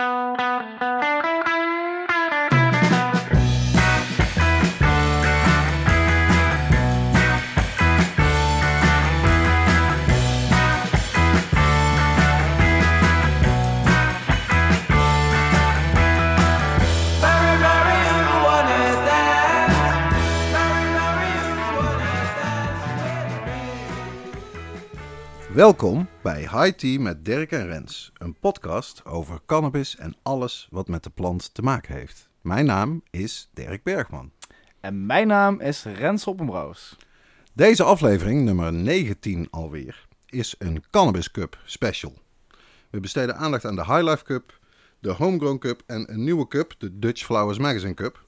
Música Welkom bij High Tea met Dirk en Rens, een podcast over cannabis en alles wat met de plant te maken heeft. Mijn naam is Dirk Bergman. En mijn naam is Rens Hoppenbrouwers. Deze aflevering, nummer 19 alweer, is een Cannabis Cup special. We besteden aandacht aan de High Life Cup, de Homegrown Cup en een nieuwe cup, de Dutch Flowers Magazine Cup.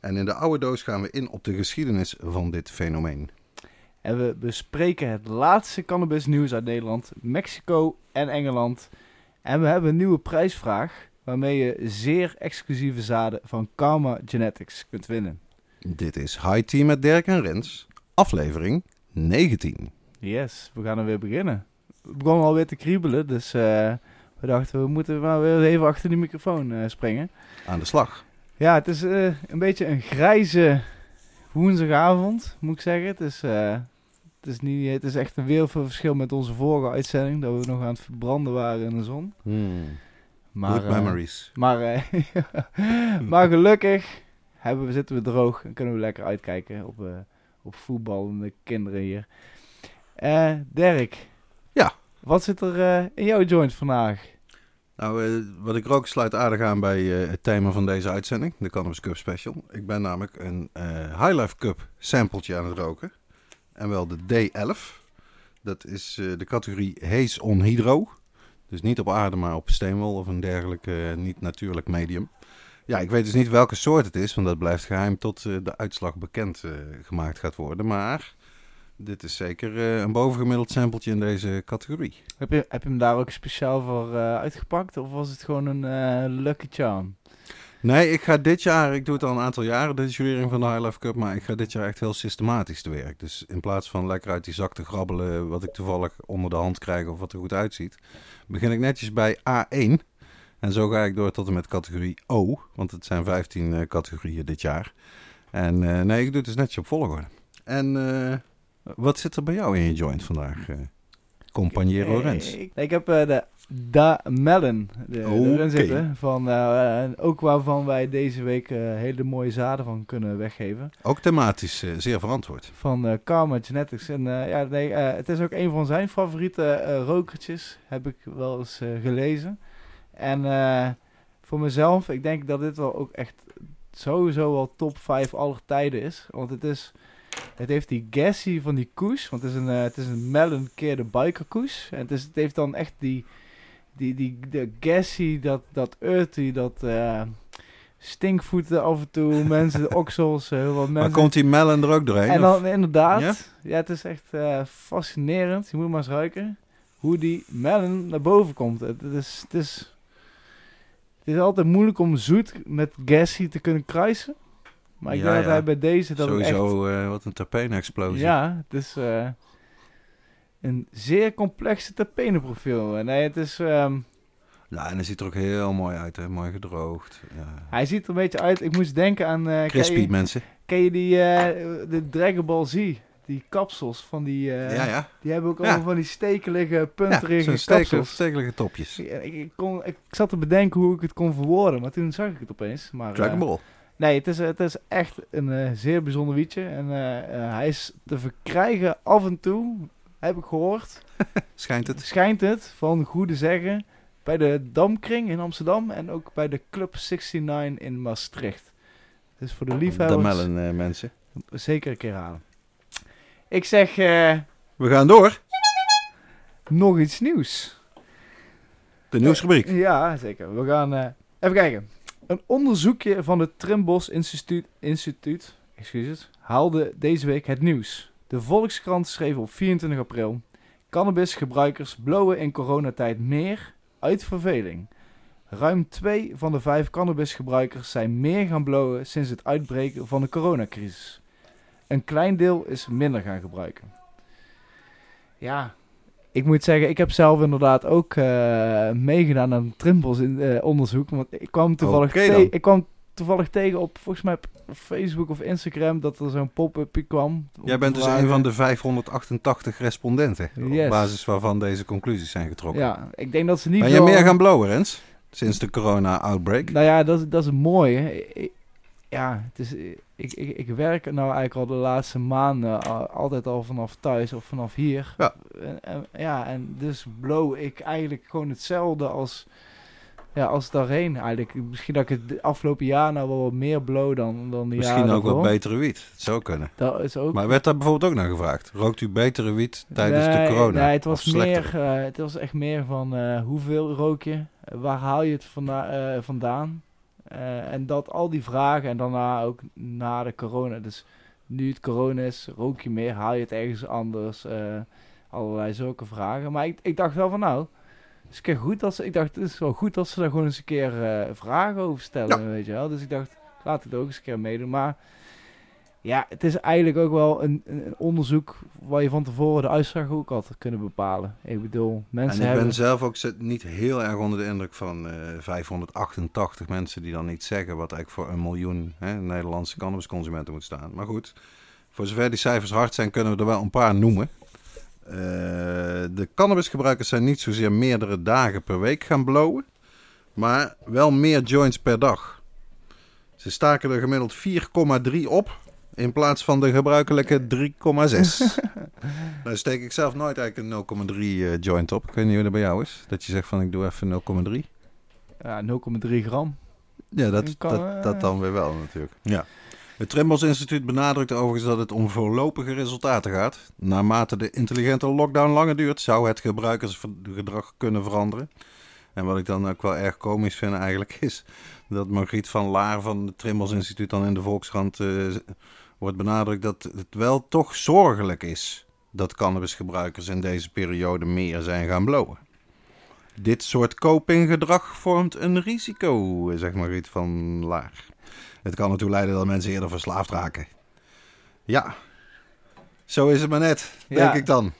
En in de oude doos gaan we in op de geschiedenis van dit fenomeen. En we bespreken het laatste cannabis nieuws uit Nederland, Mexico en Engeland. En we hebben een nieuwe prijsvraag waarmee je zeer exclusieve zaden van Karma Genetics kunt winnen. Dit is High Tea met Dirk en Rens, aflevering 19. Yes, we gaan er weer beginnen. We begonnen alweer te kriebelen, dus eh, we dachten we moeten maar weer even achter die microfoon eh, springen. Aan de slag. Ja, het is eh, een beetje een grijze woensdagavond, moet ik zeggen. Het is, het is, niet, het is echt een wereldverschil met onze vorige uitzending, dat we nog aan het verbranden waren in de zon. Maar, Good eh, memories. maar, eh, maar gelukkig hebben we, zitten we droog en kunnen we lekker uitkijken op, eh op voetballende kinderen hier. Eh Dirk. Ja. Wat zit er eh, in jouw joint vandaag? Nou, eh, wat ik rook sluit aardig aan bij eh, het thema van deze uitzending, de Cannabis Cup Special. Ik ben namelijk een eh High Life Cup sampletje aan het roken. En wel de D11. Dat is eh, de categorie Haze on Hydro. Dus niet op aarde, maar op steenwol of een dergelijk eh, niet natuurlijk medium. Ja, ik weet dus niet welke soort het is, want dat blijft geheim tot eh, de uitslag bekend gemaakt gaat worden. Maar dit is zeker een bovengemiddeld sampletje in deze categorie. Heb je, heb je hem daar ook speciaal voor uitgepakt? Of was het gewoon een eh, lucky charm? Nee, ik ga dit jaar, ik doe het al een aantal jaren, de jurering van de High Life Cup, maar ik ga dit jaar echt heel systematisch te werk. Dus in plaats van lekker uit die zak te grabbelen wat ik toevallig onder de hand krijg of wat er goed uitziet, begin ik netjes bij A1. En zo ga ik door tot en met categorie O, want het zijn 15 eh, categorieën dit jaar. En eh, nee, ik doe het dus netjes op volgorde. En eh, wat zit er bij jou in je joint vandaag, Compagnero Rens? Ik, ik heb de Da Melon de, Oké. erin zitten. Van, eh, en ook waarvan wij deze week eh, hele mooie zaden van kunnen weggeven. Ook thematisch eh, zeer verantwoord. Van eh, Karma Genetics. En eh, ja, nee, eh, het is ook een van zijn favoriete eh, rokertjes. Heb ik wel eens eh, gelezen. En eh, voor mezelf, ik denk dat dit wel ook echt sowieso wel top 5 aller tijden is. Want het is... Het heeft die gassy van die koes. Want het is een, eh, het is een melon keer de biker koes. En het, is, het heeft dan echt die... Die, die de gassy, dat, dat earthy, dat... eh, stinkvoeten af en toe, mensen, de oksels, eh, heel wat mensen. Maar komt die melon er ook doorheen? En of- dan inderdaad, Ja? ja, het is echt eh, fascinerend. Je moet maar eens ruiken hoe die melon naar boven komt. Het, het is, het, is, het is altijd moeilijk om zoet met gassy te kunnen kruisen. Maar ik Ja, denk dat ja. hij bij deze dat echt... Sowieso eh, wat een terpene-explosie. Ja, het is eh, een zeer complexe terpenenprofiel. En nee, het is... ehm, Ja, en hij ziet er ook heel mooi uit, hè? mooi gedroogd. Ja. hij ziet er een beetje uit... Ik moest denken aan... ken, Crispy, je, mensen. ken je die... eh, de Dragon Ball Z? Die kapsels van die... eh, ja, ja. Die hebben ook Ja. allemaal van die stekelige, ja punterige zo'n stekel, kapsels. stekelige topjes. Ik, ik, kon, ik zat te bedenken hoe ik het kon verwoorden, maar toen zag ik het opeens. Maar, Dragon Ball. nee, het is, het is echt een zeer bijzonder wietje. En hij is te verkrijgen af en toe, heb ik gehoord, Schijnt het? schijnt het, van goede zeggen, bij de Damkring in Amsterdam en ook bij de Club 69 in Maastricht. Dus voor de liefhebbers melon, eh, mensen. zeker een keer halen. Ik zeg eh, We gaan door. nog iets nieuws. De nieuwsrubriek. Ja, zeker. We gaan eh, even kijken. Een onderzoekje van het Trimbos Instituut, Instituut excuses, haalde deze week het nieuws. De Volkskrant schreef op 24 april... Cannabisgebruikers blowen in coronatijd meer uit verveling. Ruim twee van de vijf cannabisgebruikers zijn meer gaan blowen sinds het uitbreken van de coronacrisis. Een klein deel is minder gaan gebruiken. Ja, ik moet zeggen, ik heb zelf inderdaad ook uh, meegedaan aan Trimbos in uh, onderzoek. Want ik kwam toevallig, ik kwam toevallig tegen op volgens mij op Facebook of Instagram dat er zo'n pop-up kwam. Jij bent dus een van de 588 respondenten. Yes. Op basis waarvan deze conclusies zijn getrokken. Ja, ik denk dat ze niet ben je veel- meer gaan blowen, Rens? Sinds de corona-outbreak? Nou ja, dat, is- dat is. Ik- ja, het is, ik, ik, ik werk nou eigenlijk al de laatste maanden al- altijd al vanaf thuis of vanaf hier. Ja. En, en- ja, en dus blow ik eigenlijk gewoon hetzelfde als, ja, als daarheen eigenlijk. Misschien dat ik het afgelopen jaar nou wel wat meer blow dan, dan de Misschien ook wat betere wiet. Zou kunnen. Dat is ook... Maar werd daar bijvoorbeeld ook naar gevraagd? Rookt u betere wiet tijdens de corona? Nee, het was, meer, eh, het was echt meer van eh, hoeveel rook je? Eh, waar haal je het vanda- vandaan? En dat al die vragen en daarna ook na de corona. Dus nu het corona is, rook je meer? Haal je het ergens anders? Allerlei zulke vragen. Maar ik, ik dacht wel van nou, een keer goed ze, ik dacht het is wel goed dat ze daar gewoon eens een keer eh, vragen over stellen, weet je wel. Dus ik dacht, laat het ook eens een keer meedoen. Maar ja, het is eigenlijk ook wel een, een, onderzoek waar je van tevoren de uitslag ook had kunnen bepalen. Ik bedoel, En mensen ik hebben... ben zelf ook zit niet heel erg onder de indruk van eh 588 mensen die dan niet zeggen wat eigenlijk voor een miljoen hè, Nederlandse cannabisconsumenten moet staan. Maar goed, voor zover die cijfers hard zijn, kunnen we er wel een paar noemen. Eh, de cannabisgebruikers zijn niet zozeer meerdere dagen per week gaan blowen, maar wel meer joints per dag. Ze staken er gemiddeld 4,3 op in plaats van de gebruikelijke 3,6. nou steek ik zelf nooit eigenlijk een 0,3 eh, joint op. Ik weet niet hoe dat bij jou is. Dat je zegt van ik doe even 0,3. Ja, 0,3 gram. Ja, dat, kan, dat, eh, dat dan weer wel natuurlijk. Ja. Het Trimbos Instituut benadrukt overigens dat het om voorlopige resultaten gaat. Naarmate de intelligente lockdown langer duurt, zou het gebruikersgedrag kunnen veranderen. En wat ik dan ook wel erg komisch vind eigenlijk, is dat Margriet van Laar van het Trimbos Instituut dan in de Volkskrant eh, wordt benadrukt dat het wel toch zorgelijk is dat cannabisgebruikers in deze periode meer zijn gaan blowen. Dit soort copinggedrag vormt een risico, zegt Margriet van Laar. Het kan ertoe leiden dat mensen eerder verslaafd raken. Ja, zo is het maar net, denk Ja. ik dan.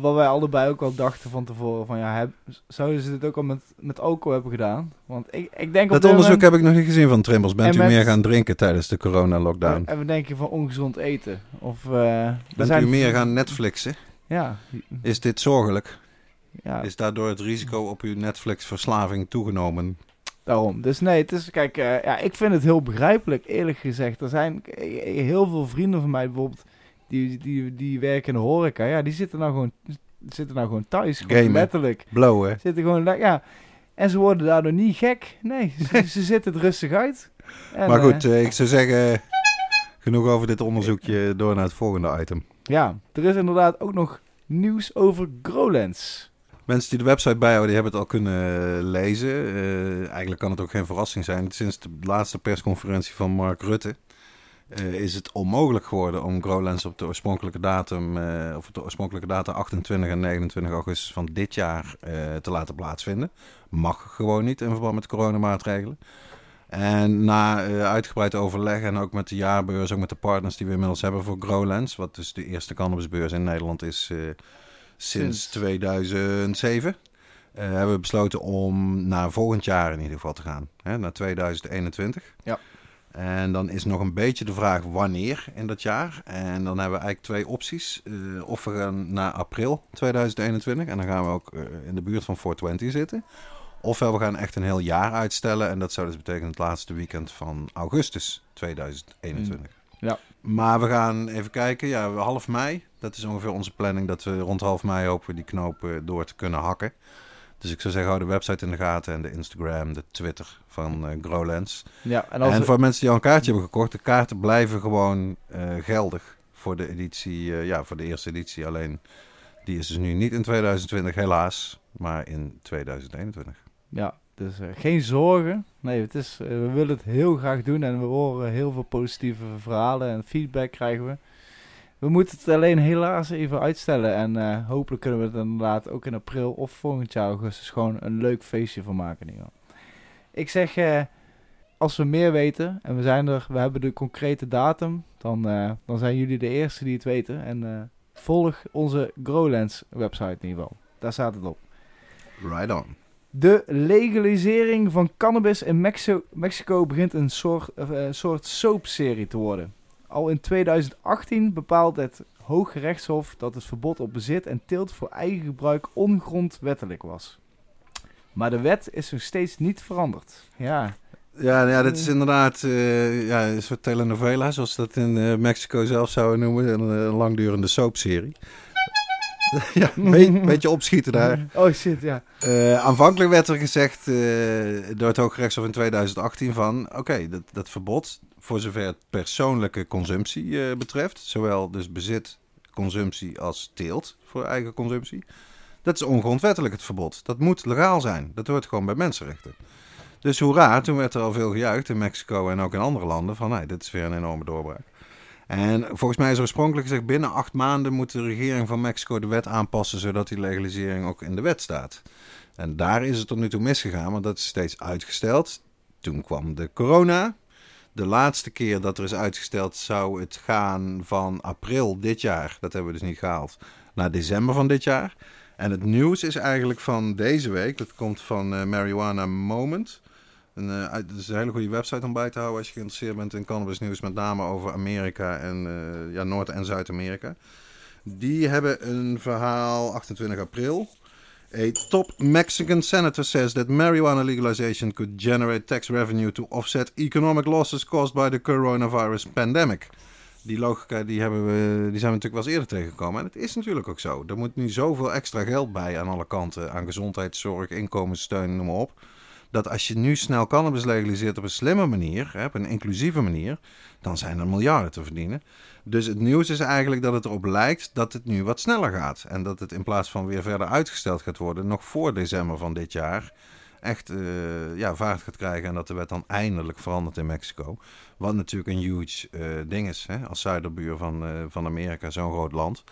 Wat wij allebei ook al dachten van tevoren. Van ja, heb, zouden ze dit ook al met, met alcohol hebben gedaan? Want ik, ik denk Dat onderzoek moment- heb ik nog niet gezien van Trimbos. Bent En u met- meer gaan drinken tijdens de corona-lockdown? En we denken van ongezond eten. Of, eh, Bent zijn- u meer gaan Netflixen? Ja. Is dit zorgelijk? ja Is daardoor het risico op uw Netflix-verslaving toegenomen? Daarom. Dus nee, het is, kijk, eh, ja, ik vind het heel begrijpelijk, eerlijk gezegd. Er zijn eh, heel veel vrienden van mij bijvoorbeeld, die, die, die werken in de horeca. Ja, die zitten nou gewoon, zitten nou gewoon thuis. Gewoon Gamen. letterlijk. Blowen. Zitten gewoon, ja. En ze worden daardoor niet gek. Nee, ze, ze zitten het rustig uit. En, Maar goed, eh, eh, ik zou zeggen, genoeg over dit onderzoekje. Door naar het volgende item. ja, er is inderdaad ook nog nieuws over Growlands. Mensen die de website bijhouden, die hebben het al kunnen lezen. Eh, eigenlijk kan het ook geen verrassing zijn. Sinds de laatste persconferentie van Mark Rutte eh, is het onmogelijk geworden om Growlands op de oorspronkelijke datum, eh, of de oorspronkelijke data 28 en 29 augustus van dit jaar eh, te laten plaatsvinden. Mag gewoon niet in verband met coronamaatregelen. En na eh, uitgebreid overleg en ook met de jaarbeurs, ook met de partners die we inmiddels hebben voor Growlands, wat dus de eerste cannabisbeurs in Nederland is eh, sinds Sinds. 2007, eh, hebben we besloten om naar volgend jaar in ieder geval te gaan, hè, naar 2021. Ja. En dan is nog een beetje de vraag wanneer in dat jaar. En dan hebben we eigenlijk twee opties. Eh, of we gaan naar april 2021 en dan gaan we ook eh, in de buurt van 420 zitten. Ofwel we gaan echt een heel jaar uitstellen. En dat zou dus betekenen het laatste weekend van augustus 2021. Mm. Ja. Maar we gaan even kijken. Ja, half mei. Dat is ongeveer onze planning. Dat we rond half mei hopen die knoop eh, door te kunnen hakken. Dus ik zou zeggen, hou de website in de gaten. En de Instagram, de Twitter van eh Growlands. Ja, en als En we- voor mensen die al een kaartje hebben gekocht. De kaarten blijven gewoon eh, geldig voor de editie. ja, voor de eerste editie. Alleen die is dus nu niet in 2020 helaas. Maar in 2021. Ja, dus eh, geen zorgen. Nee, het is, eh, we willen het heel graag doen en we horen heel veel positieve verhalen en feedback krijgen we. We moeten het alleen helaas even uitstellen en eh, hopelijk kunnen we het inderdaad ook in april of volgend jaar augustus gewoon een leuk feestje van maken. Ik zeg, als we meer weten en we zijn er, we hebben de concrete datum, dan, dan zijn jullie de eerste die het weten. En volg onze Growlands website in ieder geval. Daar staat het op. Right on. De legalisering van cannabis in Mexico, Mexico begint een soort, uh, soort soapserie te worden. Al in 2018 bepaalt het Hooggerechtshof dat het verbod op bezit en teelt voor eigen gebruik ongrondwettelijk was. Maar de wet is nog steeds niet veranderd. Ja, ja, ja, dit is inderdaad uh, ja, een soort telenovela, zoals ze dat in uh, Mexico zelf zouden noemen. Een, een langdurende soapserie. ja, een beetje opschieten daar. Oh shit, ja. Uh, aanvankelijk werd er gezegd door het Hooggerechtshof in 2018 van... Oké, dat, dat verbod voor zover het persoonlijke consumptie betreft... zowel dus bezit, consumptie als teelt voor eigen consumptie... dat is ongrondwettelijk het verbod. Dat moet legaal zijn. Dat hoort gewoon bij mensenrechten. Dus hoera, toen werd er al veel gejuicht in Mexico en ook in andere landen van nee, dit is weer een enorme doorbraak. En volgens mij is oorspronkelijk gezegd binnen acht maanden moet de regering van Mexico de wet aanpassen zodat die legalisering ook in de wet staat. En daar is het tot nu toe misgegaan, want dat is steeds uitgesteld. Toen kwam de corona. De laatste keer dat er is uitgesteld zou het gaan van april dit jaar, dat hebben we dus niet gehaald, naar december van dit jaar. En het nieuws is eigenlijk van deze week, dat komt van uh, Marijuana Moment. Een, uh, het is een hele goede website om bij te houden als je geïnteresseerd bent in cannabis nieuws, met name over Amerika en uh, ja, Noord- en Zuid-Amerika. Die hebben een verhaal 28 april. A top Mexican senator says that marijuana legalization could generate tax revenue to offset economic losses caused by the coronavirus pandemic. Die logica die hebben we, die zijn we natuurlijk wel eens eerder tegengekomen. En het is natuurlijk ook zo. Er moet nu zoveel extra geld bij aan alle kanten. Aan gezondheidszorg, inkomenssteun, noem maar op dat als je nu snel cannabis legaliseert op een slimme manier, hè, op een inclusieve manier, dan zijn er miljarden te verdienen. Dus het nieuws is eigenlijk dat het erop lijkt dat het nu wat sneller gaat. En dat het in plaats van weer verder uitgesteld gaat worden, nog voor december van dit jaar, echt uh, ja, vaart gaat krijgen. En dat de wet dan eindelijk verandert in Mexico. Wat natuurlijk een huge uh, ding is, hè, als zuiderbuur van, uh, van Amerika, zo'n groot land.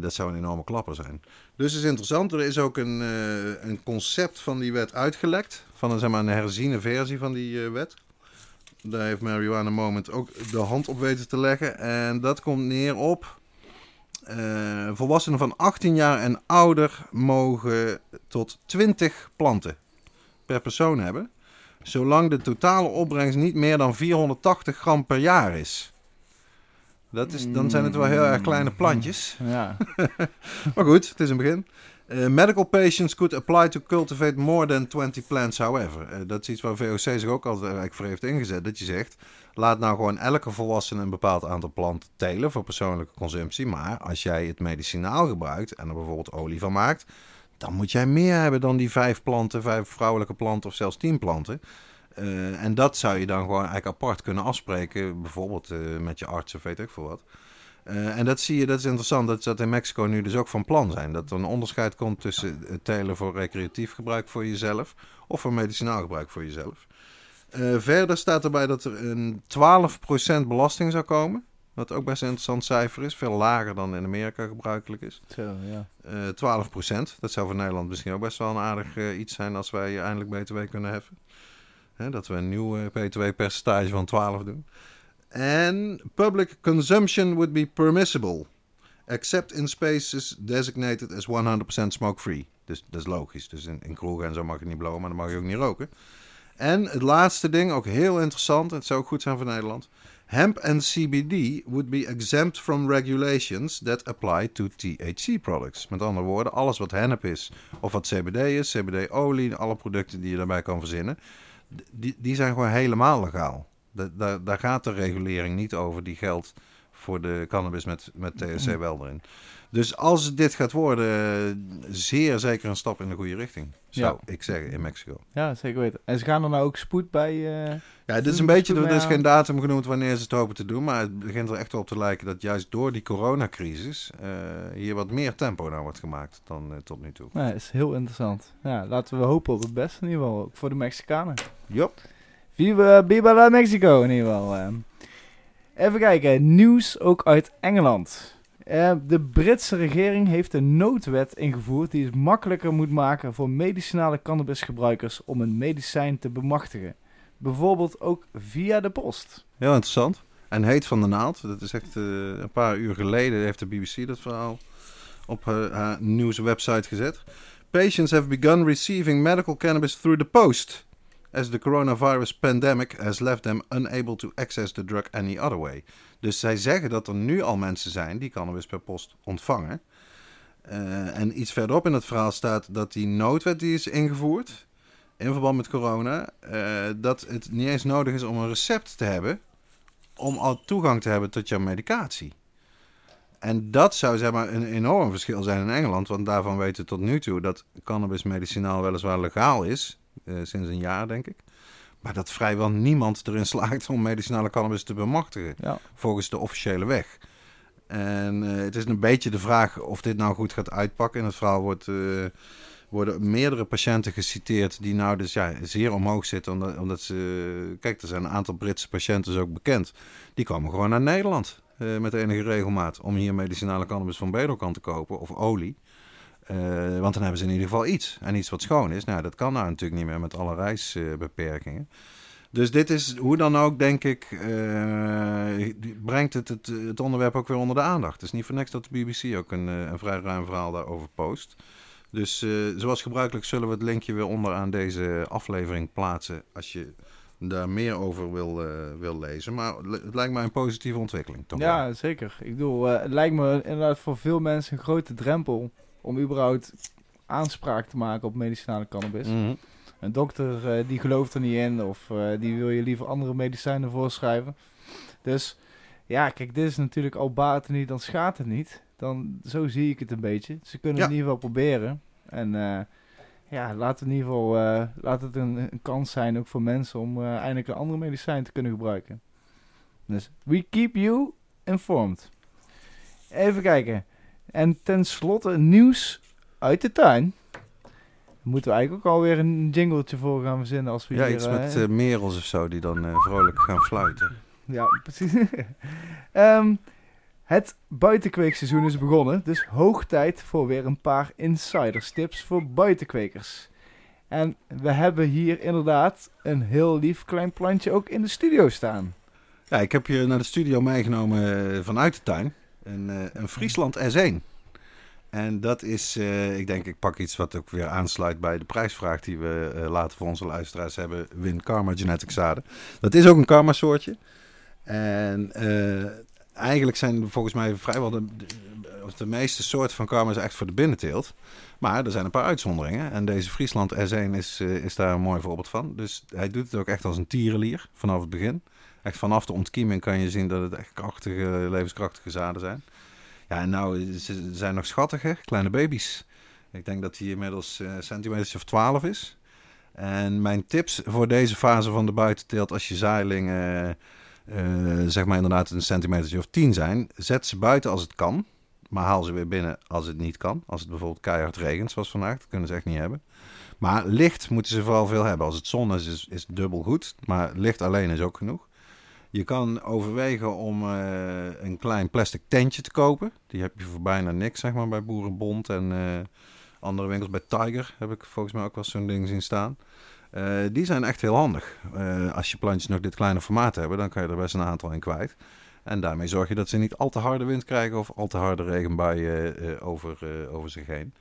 dat zou een enorme klapper zijn. Dus het is interessant. Er is ook een, uh, een concept van die wet uitgelekt. Van een, zeg maar, een herziene versie van die uh, wet. Daar heeft Marijuana Moment ook de hand op weten te leggen. En dat komt neer op... Uh, volwassenen van 18 jaar en ouder mogen tot 20 planten per persoon hebben. Zolang de totale opbrengst niet meer dan 480 gram per jaar is. Dat is, dan zijn het wel heel erg kleine plantjes. Ja. maar goed, het is een begin. Uh, medical patients could apply to cultivate more than 20 plants, however. Uh, dat is iets waar VOC zich ook altijd eigenlijk voor heeft ingezet. Dat je zegt, laat nou gewoon elke volwassene een bepaald aantal planten telen voor persoonlijke consumptie. Maar als jij het medicinaal gebruikt en er bijvoorbeeld olie van maakt, dan moet jij meer hebben dan die vijf planten, vijf vrouwelijke planten of zelfs tien planten. Uh, en dat zou je dan gewoon eigenlijk apart kunnen afspreken, bijvoorbeeld uh, met je arts of weet ik veel wat. Uh, en dat zie je, dat is interessant, dat dat in Mexico nu dus ook van plan zijn. Dat er een onderscheid komt tussen het telen voor recreatief gebruik voor jezelf of voor medicinaal gebruik voor jezelf. verder staat erbij dat er een 12% belasting zou komen. Wat ook best een interessant cijfer is. Veel lager dan in Amerika gebruikelijk is. Zo, ja. Uh, 12%. Dat zou voor Nederland misschien ook best wel een aardig uh, iets zijn als wij eindelijk BTW kunnen heffen. Hè, dat we een nieuw BTW-percentage van 12 doen. En public consumption would be permissible. Except in spaces designated as 100% smoke-free. Dus dat is logisch. Dus in, kroegen en zo mag je niet blowen, maar dan mag je ook niet roken. En het laatste ding, ook heel interessant. Het zou ook goed zijn voor Nederland. Hemp and CBD would be exempt from regulations that apply to THC products. Met andere woorden, alles wat hennep is of wat CBD is, CBD-olie, alle producten die je daarbij kan verzinnen, die, die zijn gewoon helemaal legaal. Daar, daar gaat de regulering niet over die geldt voor de cannabis met, met THC wel erin. Dus als dit gaat worden, zeer zeker een stap in de goede richting. Zou ja. ik zeggen, in Mexico. Ja, zeker weten. En ze gaan er nou ook spoed bij... Uh, ja, dit is een beetje, er is geen datum genoemd wanneer ze het hopen te doen. Maar het begint er echt op te lijken dat juist door die coronacrisis uh, hier wat meer tempo naar wordt gemaakt dan uh, tot nu toe. Ja, dat is heel interessant. Ja, laten we hopen op het beste in ieder geval, ook voor de Mexicanen. Jop. Viva, viva la Mexico in ieder geval. Even kijken, nieuws ook uit Engeland. Uh, de Britse regering heeft een noodwet ingevoerd die het makkelijker moet maken voor medicinale cannabisgebruikers om een medicijn te bemachtigen. Bijvoorbeeld ook via de post. Heel interessant. En heet van de naald. Dat is echt uh, een paar uur geleden heeft de BBC dat verhaal op uh, haar nieuwswebsite gezet. Patients have begun receiving medical cannabis through the post. As the coronavirus pandemic has left them unable to access the drug any other way. Dus zij zeggen dat er nu al mensen zijn die cannabis per post ontvangen. Uh, en iets verderop in het verhaal staat dat die noodwet die is ingevoerd in verband met corona, uh, dat het niet eens nodig is om een recept te hebben om al toegang te hebben tot jouw medicatie. En dat zou zeg maar een enorm verschil zijn in Engeland, want daarvan weten we tot nu toe dat cannabis medicinaal weliswaar legaal is, sinds een jaar denk ik. Maar dat vrijwel niemand erin slaagt om medicinale cannabis te bemachtigen, ja. volgens de officiële weg. En uh, het is een beetje de vraag of dit nou goed gaat uitpakken. In het verhaal wordt, uh, worden meerdere patiënten geciteerd die nou dus ja, zeer omhoog zitten. Omdat, omdat ze, kijk, er zijn een aantal Britse patiënten dus ook bekend. Die komen gewoon naar Nederland uh, met enige regelmaat om hier medicinale cannabis van Bedokan te kopen of olie. Want dan hebben ze in ieder geval iets. En iets wat schoon is. Nou, dat kan nou natuurlijk niet meer met alle reisbeperkingen. Dus dit is hoe dan ook, denk ik, uh, brengt het, het, het, onderwerp ook weer onder de aandacht. Het is niet voor niks dat de BBC ook een, een vrij ruim verhaal daarover post. Dus uh, zoals gebruikelijk zullen we het linkje weer onder aan deze aflevering plaatsen als je daar meer over wil, uh, wil lezen. Maar het lijkt mij een positieve ontwikkeling. Toch ja, zeker. Ik bedoel, het lijkt me inderdaad voor veel mensen een grote drempel om überhaupt aanspraak te maken op medicinale cannabis. Mm -hmm. Een dokter uh, die gelooft er niet in of uh, die wil je liever andere medicijnen voorschrijven. Dus ja, kijk, dit is natuurlijk al baat het niet, dan schaadt het niet. Dan, zo zie ik het een beetje. Ze kunnen Ja. het in ieder geval proberen. En eh, ja, laat, in ieder geval, eh, laat het een, een kans zijn ook voor mensen om eh, eindelijk een andere medicijn te kunnen gebruiken. Dus we keep you informed. Even kijken. En tenslotte nieuws uit de tuin. Moeten we eigenlijk ook alweer een jingletje voor gaan verzinnen als we Ja, hier... iets eh, met eh, merels of zo die dan eh, vrolijk gaan fluiten. Ja, precies. Ehm, het buitenkweekseizoen is begonnen, dus hoog tijd voor weer een paar insiderstips voor buitenkwekers. En we hebben hier inderdaad een heel lief klein plantje ook in de studio staan. Ja, ik heb je naar de studio meegenomen vanuit de tuin. Een, eh, een Friesland S1. En dat is, eh, ik denk, ik pak iets wat ook weer aansluit bij de prijsvraag die we eh, later voor onze luisteraars hebben. Win Karma Genetic zaden. Dat is ook een karma soortje. En eigenlijk zijn volgens mij vrijwel de, de, meeste soorten van karma is echt voor de binnenteelt. Maar er zijn een paar uitzonderingen. En deze Friesland S1 is, is daar een mooi voorbeeld van. Dus hij doet het ook echt als een tierenlier vanaf het begin. Echt vanaf de ontkieming kan je zien dat het echt krachtige, levenskrachtige zaden zijn. Ja, en nou, ze zijn nog schattige, kleine baby's. Ik denk dat hij inmiddels uh, centimeters of 12 is. En mijn tips voor deze fase van de buitenteelt, als je zaailingen, uh, zeg maar inderdaad een centimeter of 10 zijn, zet ze buiten als het kan. Maar haal ze weer binnen als het niet kan. Als het bijvoorbeeld keihard regent, zoals vandaag, dat kunnen ze echt niet hebben. Maar licht moeten ze vooral veel hebben. Als het zon is, is, is dubbel goed. Maar licht alleen is ook genoeg. Je kan overwegen om uh, een klein plastic tentje te kopen. Die heb je voor bijna niks, zeg maar, bij Boerenbond en uh, andere winkels. Bij Tiger heb ik volgens mij ook wel zo'n ding zien staan. Uh, die zijn echt heel handig. als je plantjes nog dit kleine formaat hebben, dan kan je er best een aantal in kwijt. En daarmee zorg je dat ze niet al te harde wind krijgen of al te harde regenbuien over, over zich heen.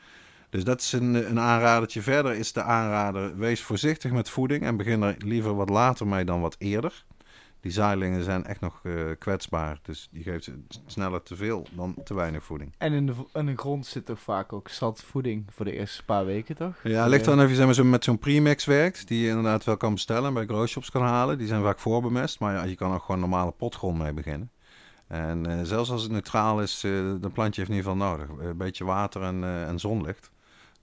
Dus dat is een, een aanradertje. Verder is de aanrader, wees voorzichtig met voeding en begin er liever wat later mee dan wat eerder. Die zaailingen zijn echt nog uh, kwetsbaar. Dus die geeft sneller te veel dan te weinig voeding. En in de, in de grond zit toch vaak ook zat voeding voor de eerste paar weken, toch? Ja, ligt dan even zeg maar, zo met zo'n premix werkt. Die je inderdaad wel kan bestellen en bij growshops kan halen. Die zijn vaak voorbemest. Maar ja, je kan ook gewoon normale potgrond mee beginnen. En uh, zelfs als het neutraal is, uh, dan plantje heeft in ieder geval nodig. Een beetje water en, en zonlicht.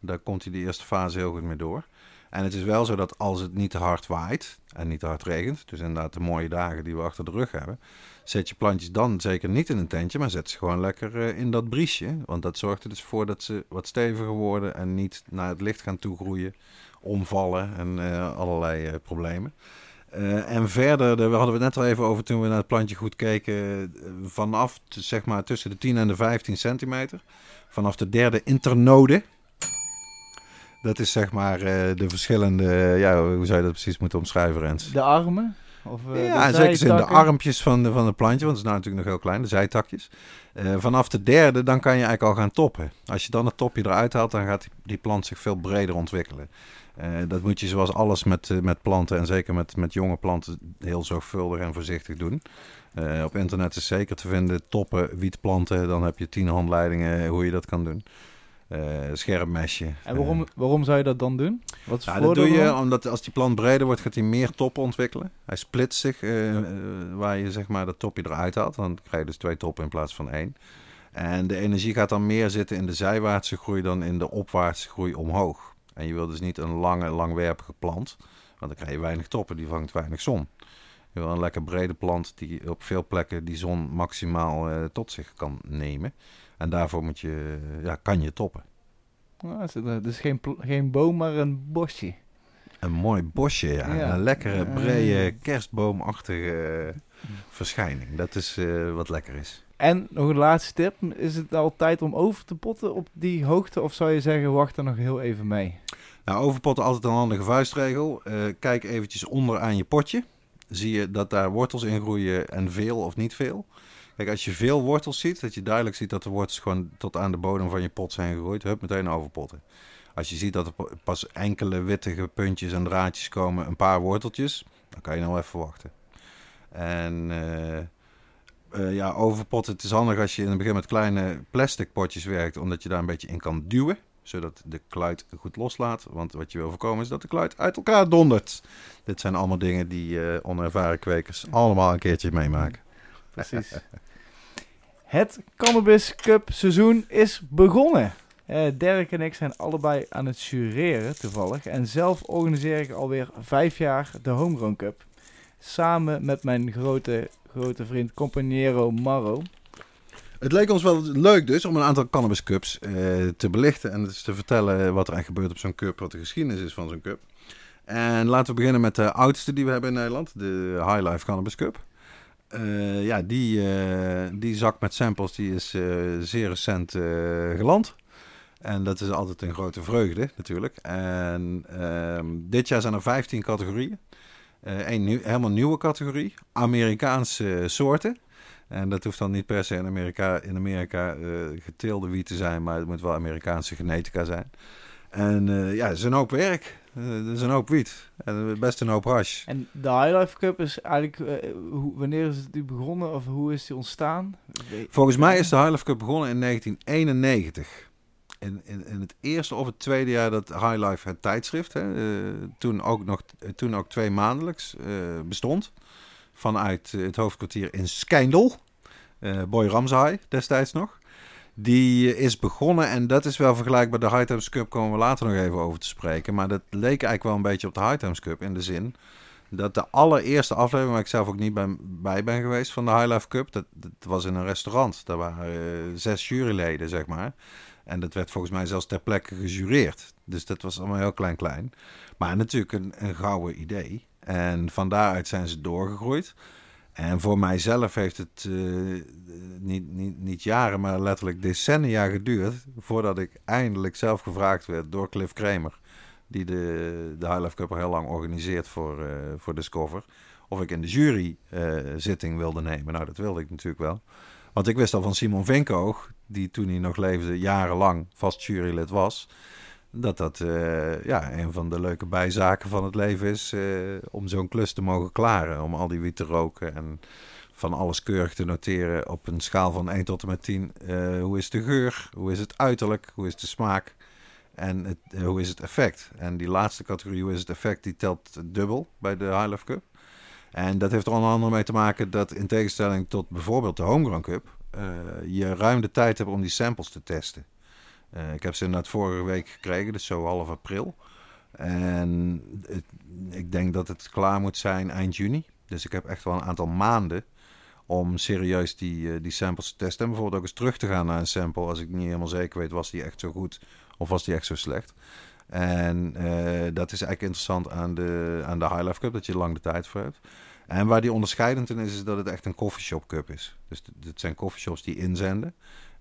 Daar komt hij de eerste fase heel goed mee door. En het is wel zo dat als het niet te hard waait en niet te hard regent, dus inderdaad de mooie dagen die we achter de rug hebben, zet je plantjes dan zeker niet in een tentje, maar zet ze gewoon lekker uh, in dat briesje. Want dat zorgt er dus voor dat ze wat steviger worden en niet naar het licht gaan toegroeien, omvallen en uh, allerlei uh, problemen. en verder, daar hadden we het net al even over toen we naar het plantje goed keken, vanaf zeg maar tussen de 10 en de 15 centimeter, vanaf de derde internode, dat is zeg maar uh, de verschillende, ja, hoe zou je dat precies moeten omschrijven, Rens? De armen? Of, uh, ja, de zeker in de armpjes van, de, van het plantje, want het is nou natuurlijk nog heel klein, de zijtakjes. Eh, vanaf de derde, dan kan je eigenlijk al gaan toppen. Als je dan het topje eruit haalt, dan gaat die, die plant zich veel breder ontwikkelen. Eh, dat moet je zoals alles met, eh, met planten en zeker met, met jonge planten heel zorgvuldig en voorzichtig doen. Eh, op internet is zeker te vinden toppen, wietplanten. Dan heb je tien handleidingen hoe je dat kan doen. Eh scherp mesje. En waarom, waarom zou je dat dan doen? Wat is Ja, het dat doe je omdat als die plant breder wordt, gaat hij meer toppen ontwikkelen. Hij splitst zich, eh, eh, waar je zeg maar dat topje eruit haalt. Dan krijg je dus twee toppen in plaats van één. En de energie gaat dan meer zitten in de zijwaartse groei dan in de opwaartse groei omhoog. En je wil dus niet een lange, langwerpige plant, want dan krijg je weinig toppen, die vangt weinig zon. Je wil een lekker brede plant die op veel plekken die zon maximaal eh, tot zich kan nemen. En daarvoor moet je, ja, kan je toppen. Ah, is het, eh, dus geen, geen boom, maar een bosje. Een mooi bosje, ja. Ja. Een lekkere, brede, kerstboomachtige eh, verschijning. Dat is eh, wat lekker is. En nog een laatste tip. Is het al tijd om over te potten op die hoogte? Of zou je zeggen, wacht er nog heel even mee? Nou, overpotten altijd een handige vuistregel. Eh, kijk eventjes onder aan je potje. Zie je dat daar wortels in groeien en veel of niet veel. Kijk, als je veel wortels ziet, dat je duidelijk ziet dat de wortels gewoon tot aan de bodem van je pot zijn gegroeid, hup, meteen overpotten. Als je ziet dat er pa- pas enkele wittige puntjes en draadjes komen, een paar worteltjes, dan kan je nog even wachten. En eh, eh, ja, overpotten, het is handig als je in het begin met kleine plastic potjes werkt, omdat je daar een beetje in kan duwen zodat de kluit goed loslaat. Want wat je wil voorkomen is dat de kluit uit elkaar dondert. Dit zijn allemaal dingen die eh, onervaren kwekers allemaal een keertje meemaken. Precies. het Cannabis Cup seizoen is begonnen. Dirk en ik zijn allebei aan het jureren toevallig. En zelf organiseer ik alweer vijf jaar de Homegrown Cup. Samen met mijn grote, grote vriend Companiero Marro. Het leek ons wel leuk dus om een aantal cannabis cups eh, te belichten. En dus te vertellen wat er eigenlijk gebeurt op zo'n cup. Wat de geschiedenis is van zo'n cup. En laten we beginnen met de oudste die we hebben in Nederland. De High Life Cannabis Cup. Eh, ja, die, eh, die zak met samples die is eh, zeer recent geland. En dat is altijd een grote vreugde natuurlijk. En ehm, dit jaar zijn er 15 categorieën. Een nieuw, helemaal nieuwe categorie. Amerikaanse soorten. En dat hoeft dan niet per se in Amerika, in Amerika geteelde wiet te zijn, maar het moet wel Amerikaanse genetica zijn. En ja, het is een hoop werk. Eh, Het is een hoop wiet. En best een hoop hash. En de High Life Cup is eigenlijk... eh, hoe, wanneer is het begonnen of hoe is die ontstaan? Volgens mij is de High Life Cup begonnen in 1991. In, in, in het eerste of het tweede jaar dat High Life het tijdschrift, hè, eh, toen, ook nog, toen ook twee maandelijks eh, bestond, vanuit eh, het hoofdkwartier in Skijndel, eh Boy Ramshaai destijds nog. Die eh, is begonnen en dat is wel vergelijkbaar. De High Times Cup komen we later nog even over te spreken. Maar dat leek eigenlijk wel een beetje op de High Times Cup in de zin dat de allereerste aflevering, waar ik zelf ook niet bij, bij ben geweest van de High Life Cup, dat, was in een restaurant. Daar waren eh, zes juryleden, zeg maar. En dat werd volgens mij zelfs ter plekke gejureerd. Dus dat was allemaal heel klein klein. Maar natuurlijk een, een gouden idee. En van daaruit zijn ze doorgegroeid. En voor mijzelf heeft het eh, niet, niet, niet jaren, maar letterlijk decennia geduurd... voordat ik eindelijk zelf gevraagd werd door Cliff Kramer... die de, de High Life Cup al heel lang organiseert voor, eh, voor Discover... of ik in de jury eh, wilde nemen. Nou, dat wilde ik natuurlijk wel. Want ik wist al van Simon Vinkoog, die toen hij nog leefde jarenlang vast jurylid was, dat dat eh, ja, een van de leuke bijzaken van het leven is eh, om zo'n klus te mogen klaren. Om al die wiet te roken en van alles keurig te noteren op een schaal van 1 tot en met 10. Eh, hoe is de geur? Hoe is het uiterlijk? Hoe is de smaak? En het, hoe is het effect? En die laatste categorie, hoe is het effect, die telt dubbel bij de High Cup. En dat heeft er onder andere mee te maken dat in tegenstelling tot bijvoorbeeld de Homegrown Cup, je ruim de tijd hebt om die samples te testen. Eh, ik heb ze inderdaad vorige week gekregen, dus zo half april. En het- ik denk dat het klaar moet zijn eind juni. Dus ik heb echt wel een aantal maanden om serieus die, eh, die samples te testen. En bijvoorbeeld ook eens terug te gaan naar een sample als ik niet helemaal zeker weet, was die echt zo goed of was die echt zo slecht. En eh, dat is eigenlijk interessant aan de, aan de High Life Cup, dat je lang de tijd voor hebt. En waar die onderscheidend in is, is dat het echt een coffeeshop cup is. Dus dit zijn coffeeshops die inzenden.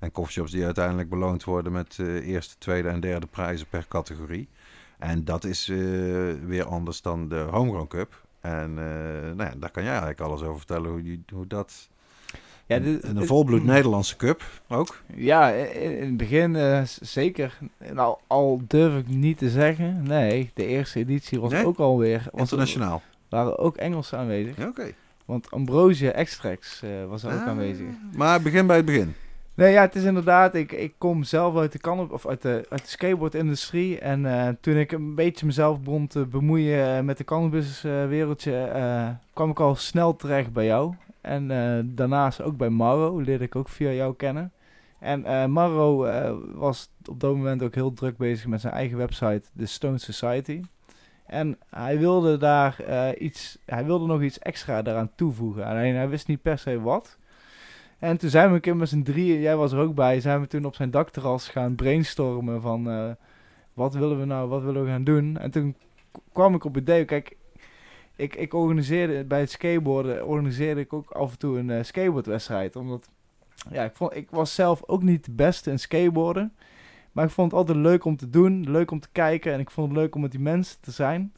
En coffeeshops die uiteindelijk beloond worden met eh, eerste, tweede en derde prijzen per categorie. En dat is eh, weer anders dan de Homegrown Cup. En uh, nou ja, daar kan jij eigenlijk alles over vertellen hoe, hoe dat... Ja, dit, een volbloed Nederlandse cup ook? Ja, in, in het begin uh, zeker. Nou, al durf ik niet te zeggen. Nee, de eerste editie was ook alweer... Was Internationaal? waren ook Engelsen aanwezig. Ja, Oké. Want Ambrosia Extracts uh, was er ook ah, aanwezig. Maar begin bij het begin. Nee, ja, het is inderdaad. Ik, ik kom zelf uit de kan of uit de, skateboardindustrie. En uh, toen ik een beetje mezelf begon te bemoeien uh, met de cannabiswereldje, uh, kwam ik al snel terecht bij jou. En daarnaast ook bij Maro, leerde ik ook via jou kennen. En Maro was op dat moment ook heel druk bezig met zijn eigen website, The Stone Society. En hij wilde daar iets, hij wilde nog iets extra daaraan toevoegen. Alleen hij wist niet per se wat. En toen zijn we een keer met z'n drieën, jij was er ook bij, zijn we toen op zijn dakterras gaan brainstormen van uh, wat willen we nou, wat willen we gaan doen. En toen kwam ik op het idee, kijk, ik, ik organiseerde bij het skateboarden, organiseerde ik ook af en toe een uh, skateboardwedstrijd. Omdat, ja, ik, vond, ik was zelf ook niet de beste in skateboarden. Maar ik vond het altijd leuk om te doen, leuk om te kijken en ik vond het leuk om met die mensen te zijn.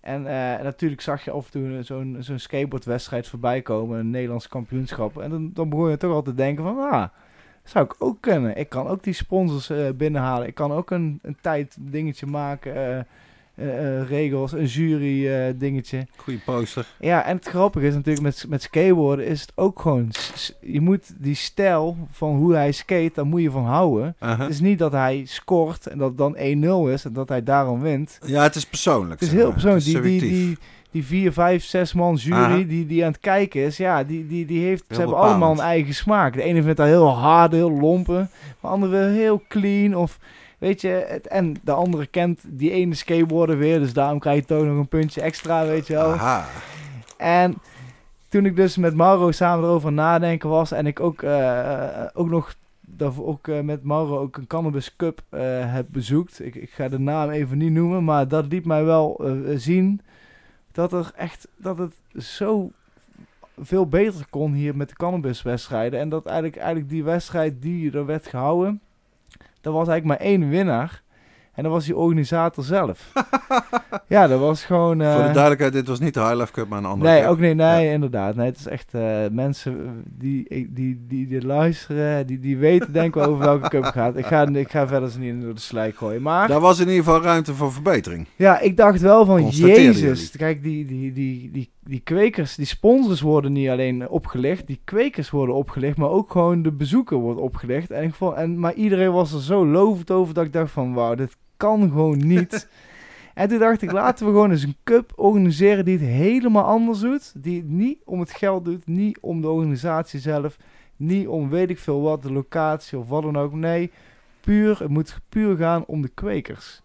En uh, natuurlijk zag je af en toe zo'n zo'n skateboardwedstrijd voorbij komen, een Nederlands kampioenschap. En dan, dan begon je toch al te denken van, ah, zou ik ook kunnen. Ik kan ook die sponsors uh, binnenhalen. Ik kan ook een, een tijd dingetje maken. Uh, uh, regels, een jury uh, dingetje. Goeie poster. Ja, en het grappige is natuurlijk met, met skateboarden is het ook gewoon... Je moet die stijl van hoe hij skate, daar moet je van houden. Uh -huh. Het is niet dat hij scoort en dat het dan 1-0 is en dat hij daarom wint. Ja, het is persoonlijk. Het is heel persoonlijk. Die, die, die, die vier, vijf, zes man jury die, die aan het kijken is, ja, die, die, die heeft, ze hebben allemaal een eigen smaak. De ene vindt dat heel hard, heel lompen. De andere heel clean of Weet je, het, en de andere kent die ene skateboarder weer, dus daarom krijg je toch nog een puntje extra, weet je wel. Aha. En toen ik dus met Mauro samen erover nadenken was en ik ook, uh, ook nog dat ook uh, met Mauro ook een Cannabis Cup uh, heb bezoekt. Ik, ik, ga de naam even niet noemen, maar dat liet mij wel zien dat er echt dat het zo veel beter kon hier met de cannabiswedstrijden. En dat eigenlijk, eigenlijk die wedstrijd die er werd gehouden, er was eigenlijk maar één winnaar. En dat was die organisator zelf. ja, dat was gewoon... Voor de eh, duidelijkheid, dit was niet de High Life Cup, maar een andere Nee, ook niet. Nee, inderdaad. Nee, het is echt uh, mensen die, die, die, die, luisteren, die, die weten denk ik over welke cup gaat. Ik ga, ik ga verder niet door de slijk gooien. Maar... Daar was in ieder geval ruimte voor verbetering. Ja, ik dacht wel van, jezus. Kijk, die, die, die, die, die kwekers, die sponsors worden niet alleen opgelegd, die kwekers worden opgelegd, maar ook gewoon de bezoeker wordt opgelegd. En ik vond, en, maar iedereen was er zo lovend over dat ik dacht van, wauw, dit kan gewoon niet. en toen dacht ik, laten we gewoon eens een cup organiseren die het helemaal anders doet. Die het niet om het geld doet, niet om de organisatie zelf, niet om weet ik veel wat, de locatie of wat dan ook. Nee, puur, het moet puur gaan om de kwekers.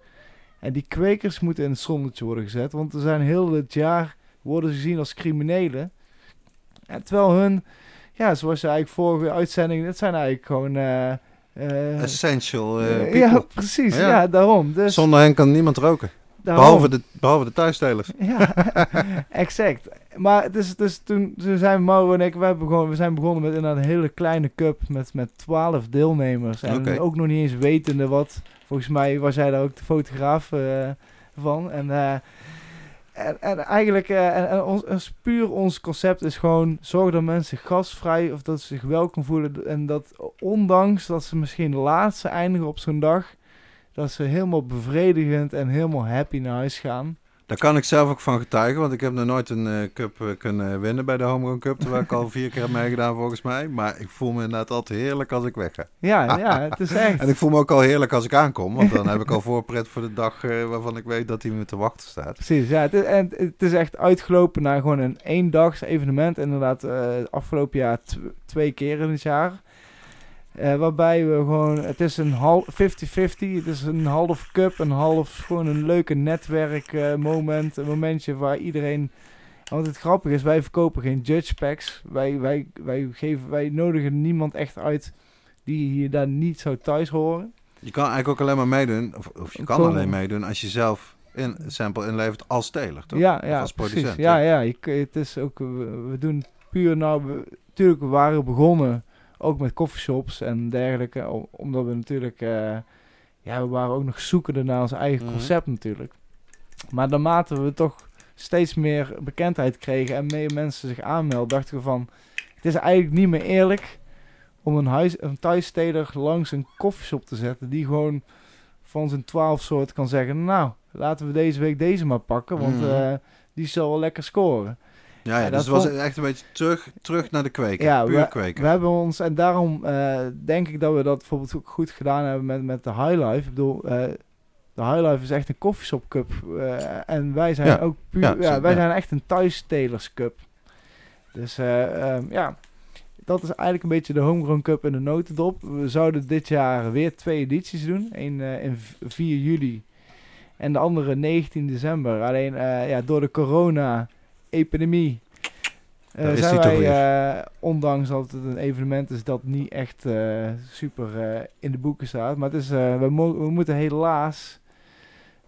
En die kwekers moeten in het zonnetje worden gezet, want er zijn heel het jaar worden ze gezien als criminelen. En terwijl hun, ja, zoals je eigenlijk vorige uitzending, dat zijn eigenlijk gewoon... Uh, uh, Essential uh, Ja, precies. Ja, daarom. Dus, Zonder hen kan niemand roken. Behalve de, behalve de thuisstelers. Ja, exact. Maar het is, dus toen, toen zijn Mauro en ik, we, hebben gewoon, we zijn begonnen met een hele kleine cup met, met 12 deelnemers. En okay. ook nog niet eens wetende wat. Volgens mij was jij daar ook de fotograaf uh, van. En en, en eigenlijk, en, en ons, puur ons concept is gewoon zorg dat mensen gastvrij of dat ze zich welkom voelen. En dat ondanks dat ze misschien de laatste eindigen op zo'n dag, dat ze helemaal bevredigend en helemaal happy naar huis gaan. Daar kan ik zelf ook van getuigen, want ik heb nog nooit een uh, cup uh, kunnen winnen bij de Home Run Cup, terwijl ik al vier keer heb meegedaan volgens mij. Maar ik voel me inderdaad altijd heerlijk als ik wegga. Ja, ja, het is echt. en ik voel me ook al heerlijk als ik aankom, want dan heb ik al voorpret voor de dag uh, waarvan ik weet dat hij me te wachten staat. Precies, ja. Het is, en het is echt uitgelopen naar gewoon een eendags evenement. Inderdaad, afgelopen jaar twee keer in het jaar. Uh, waarbij we gewoon, het is een half 50-50, het is een half cup, een half gewoon een leuke netwerkmoment. Uh, een momentje waar iedereen. Want het grappige is, wij verkopen geen judge packs. Wij, wij, wij, geven, wij nodigen niemand echt uit die hier daar niet zou thuis horen. Je kan eigenlijk ook alleen maar meedoen, of, of je kan alleen meedoen als je zelf een sample inlevert als teler, toch? Ja, ja, als producent. Precies. Ja, ja, je, het is ook, we, we doen puur nou, we, natuurlijk we waren begonnen ook met coffeeshops en dergelijke. Omdat we natuurlijk, uh, ja, we waren ook nog zoekende naar ons eigen mhm. concept natuurlijk. Maar naarmate we toch steeds meer bekendheid kregen en meer mensen zich aanmelden, dachten we van, het is eigenlijk niet meer eerlijk om een, huis, een thuissteler langs een koffieshop te zetten die gewoon van zijn twaalf soort kan zeggen, nou, laten we deze week deze maar pakken, want Mhm. eh, die zal wel lekker scoren. Ja, ja, Ja, dus het was echt een beetje terug, terug naar de kweker. Ja, puur we, kweken. we hebben ons, en daarom eh, denk ik dat we dat bijvoorbeeld ook goed gedaan hebben met, met de High Life. Ik bedoel, eh, de High Life is echt een koffieshop cup. eh, en wij zijn Ja. ook puur, Ja, wij zijn echt een thuisstelers cup. Dus eh, ehm, ja, dat is eigenlijk een beetje de Homegrown Cup in de notendop. We zouden dit jaar weer twee edities doen. Eén in v- 4 juli en de andere 19 december. Alleen ja, door de corona-epidemie Daar is zijn wij, eh, ondanks dat het een evenement is dat niet echt eh, super in de boeken staat. Maar het is, we, mo- we moeten helaas,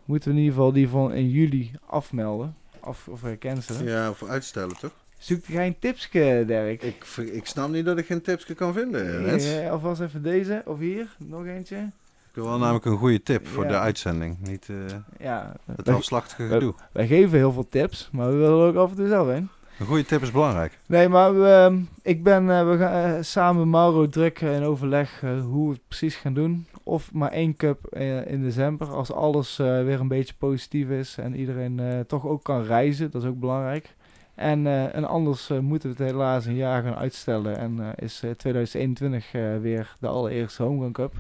moeten we in ieder geval die van in juli afmelden. Af, of cancelen. Ja, of uitstellen toch? Zoek jij een tipske, Dirk? Ik, ik snap niet dat ik geen tips kan vinden, alvast even deze, of hier, nog eentje. Ik wil wel namelijk een goede tip voor Ja. de uitzending. Niet eh, Ja, het wij, afslachtige gedoe. wij geven heel veel tips, maar we willen ook af en toe zelf heen. Een goede tip is belangrijk. Nee, maar we, ehm, ik ben, eh, we gaan eh, samen met Mauro druk in overleg hoe we het precies gaan doen. Of maar één cup in december, als alles weer een beetje positief is en iedereen toch ook kan reizen, dat is ook belangrijk. En, en anders moeten we het helaas een jaar gaan uitstellen en is eh, 2021 eh, weer de allereerste Home Cup.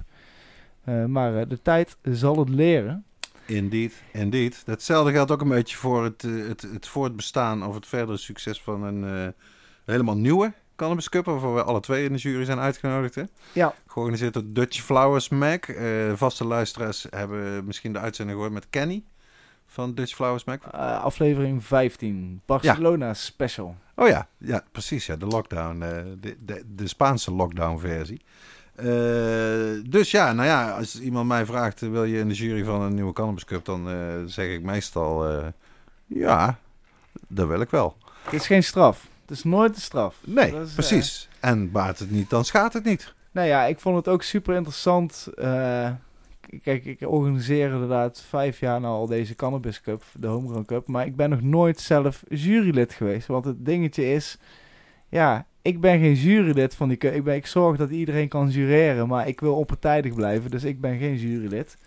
Eh, maar eh, de tijd zal het leren. Indeed, indeed. Hetzelfde geldt ook een beetje voor het, eh, het, het voortbestaan of het verdere succes van een helemaal nieuwe Cannabis Cup, waarvoor we alle twee in de jury zijn uitgenodigd. Hè? Ja. Georganiseerd door Dutch Flowers Mac. Vaste luisteraars hebben misschien de uitzending gehoord met Kenny van Dutch Flowers Mac. Aflevering 15, Barcelona special. Oh ja, ja precies. Ja, de lockdown, de, de, de Spaanse lockdown versie. Eh, dus ja, nou ja, als iemand mij vraagt, eh, wil je in de jury van een nieuwe Cannabis Cup, dan eh, zeg ik meestal, ja, dat wil ik wel. Het is geen straf. Het is nooit een straf. Nee, is, precies. En baat het niet, dan schaadt het niet. Nou ja, ik vond het ook super interessant. kijk, ik organiseer inderdaad vijf jaar nou al deze Cannabis Cup, de Homegrown Cup. Maar ik ben nog nooit zelf jurylid geweest. Want het dingetje is, ja, ik ben geen jurylid van die. Ik, ben, ik zorg dat iedereen kan jureren, maar ik wil onpartijdig blijven. Dus ik ben geen jurylid.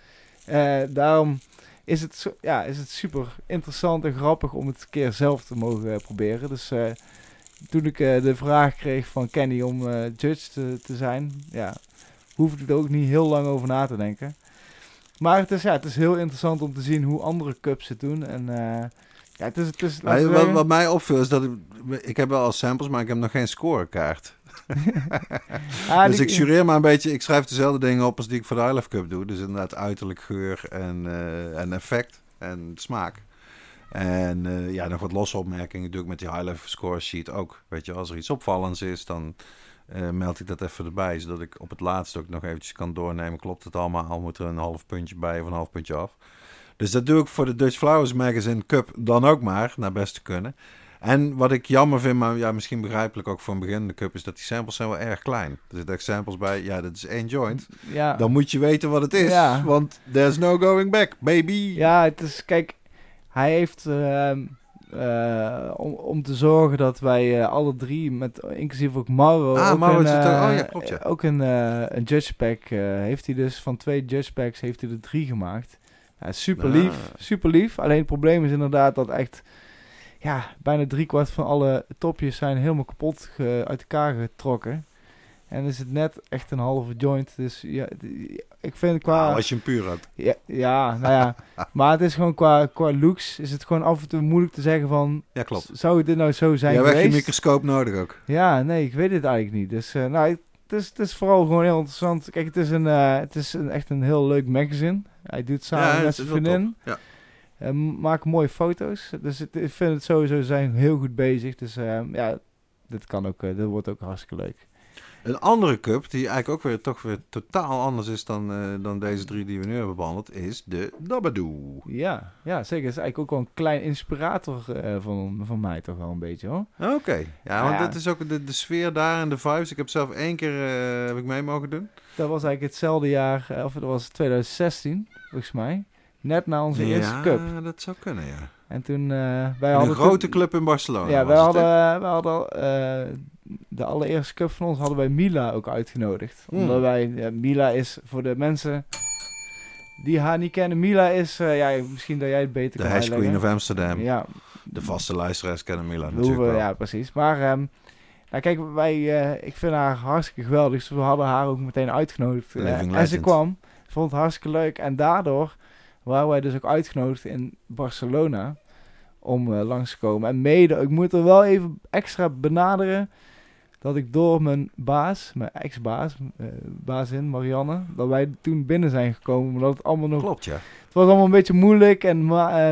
Eh, daarom is het, zo- ja, is het super interessant en grappig om het een keer zelf te mogen eh, proberen. Dus eh, toen ik de vraag kreeg van Kenny om judge te, te zijn, ja, hoefde ik er ook niet heel lang over na te denken. Maar het is, ja, het is heel interessant om te zien hoe andere cups het doen. En ja, het is... Het is wat mij opviel is dat ik, ik heb wel al samples, maar ik heb nog geen scorekaart. Ah, dus die- ik jureer maar een beetje, ik schrijf dezelfde dingen op als die ik voor de I Love Cup doe. Dus inderdaad uiterlijk geur en, eh, en effect en smaak. En eh, ja, nog wat losse opmerkingen doe ik met die High Level Score Sheet ook. Weet je, als er iets opvallends is, dan eh, meld ik dat even erbij. Zodat ik op het laatst ook nog eventjes kan doornemen. Klopt het allemaal? Moet er een half puntje bij of een half puntje af? Dus dat doe ik voor de Dutch Flowers Magazine Cup dan ook maar, naar best te kunnen. En wat ik jammer vind, maar ja, misschien begrijpelijk ook voor een beginnende cup, is dat die samples zijn wel erg klein. Er zitten echt samples bij, ja, dat is één joint. ja, Dan moet je weten wat het is, Ja. want there's no going back, baby. ja, het is... Kijk, hij heeft... ehm, eh, om, om te zorgen dat wij eh, alle drie, met, inclusief ook Mauro, Ah, ook Mauro een, zit er- eh, oh ja, klopt, ja. ook een, een judge pack heeft hij dus. Van twee judge packs heeft hij er drie gemaakt. Ja, super Ah. lief, super lief. Alleen het probleem is inderdaad dat echt, ja, bijna driekwart van alle topjes zijn helemaal kapot ge- uit elkaar getrokken. En is het net echt een halve joint. Dus ja, ik vind qua... Nou, als je een puur had. Ja, ja, nou ja. maar het is gewoon qua, qua looks is het gewoon af en toe moeilijk te zeggen van... Ja, klopt. Zou dit nou zo zijn hebt echt je geweest? microscoop nodig ook. Ja, nee, ik weet het eigenlijk niet. Dus eh, nou, het is, het is vooral gewoon heel interessant. Kijk, het is, een, eh, het is een, echt een heel leuk magazine. Hij doet samen Ja, met zijn vriendin. Ja. Eh, maakt mooie foto's. Dus het, ik vind het sowieso zijn heel goed bezig. Dus eh, ja, dit kan ook, eh, dit wordt ook hartstikke leuk. Een andere cup, die eigenlijk ook weer toch weer totaal anders is dan, eh, dan deze drie die we nu hebben behandeld, is de Dabadoo. Ja, ja zeker. Het is eigenlijk ook wel een klein inspirator van, van mij toch wel een beetje hoor. Oké, ja, want Ja. dit is ook de, de sfeer daar en de vibes. Ik heb zelf één keer heb ik mee mogen doen. Dat was eigenlijk hetzelfde jaar, of dat was 2016 volgens mij. Net na onze eerste cup. Ja, dat zou kunnen, ja. En toen, uh, wij een hadden grote club in Barcelona. Ja, wij hadden, wij hadden uh, de allereerste cup van ons hadden wij Mila ook uitgenodigd. Hmm. Omdat wij, ja, Mila is voor de mensen die haar niet kennen. Mila is, uh, ja, misschien dat jij het beter de kan hash queen of Amsterdam. Ja. De vaste luisteraars kennen Mila We natuurlijk hoeven, wel. Ja, precies. Maar um, nou, kijk, wij, uh, ik vind haar hartstikke geweldig. Dus we hadden haar ook meteen uitgenodigd. Uh, en ze kwam, vond het hartstikke leuk. En daardoor waren wij dus ook uitgenodigd in Barcelona om uh, langs te komen. En mede, ik moet er wel even extra benaderen dat ik door mijn baas, mijn ex-baas, uh, bazin Marianne, dat wij toen binnen zijn gekomen. Maar dat het allemaal nog... Klopt, ja. Het was allemaal een beetje moeilijk en... Uh,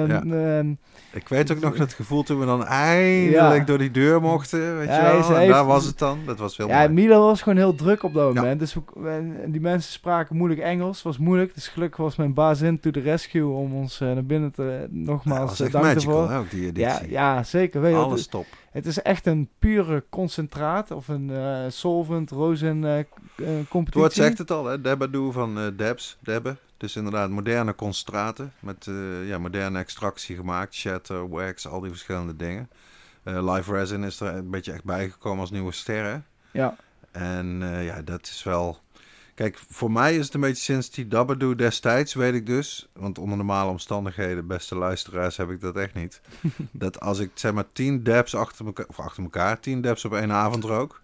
ja. Uh, ik weet ook nog dat gevoel toen we dan eindelijk ja. door die deur mochten, weet ja, je wel. En heeft, daar was het dan. Dat was veel Ja, mooi. Was gewoon heel druk op dat moment. Dus we, die mensen spraken moeilijk Engels. Was moeilijk. Dus gelukkig was mijn baas in to the rescue om ons uh, naar binnen te... Nogmaals, ja, uh, dank magical, ervoor. ook, die ja, ja, zeker. Weet Alles top. Het is echt een pure concentraat of een uh, solvent rozen competitie. Het woord zegt het al, hè? Debadoo van uh, Debs, Debbe. Dus inderdaad moderne concentraten met uh, ja, moderne extractie gemaakt. Shatter, wax, al die verschillende dingen. Uh, Live resin is er een beetje echt bijgekomen als nieuwe sterren. Ja. En uh, ja, dat is wel... Kijk, voor mij is het een beetje sinds die Dabadoo destijds, weet ik dus... Want onder normale omstandigheden, beste luisteraars, heb ik dat echt niet. dat als ik zeg maar tien dabs achter elkaar, of achter elkaar, tien dabs op één avond rook...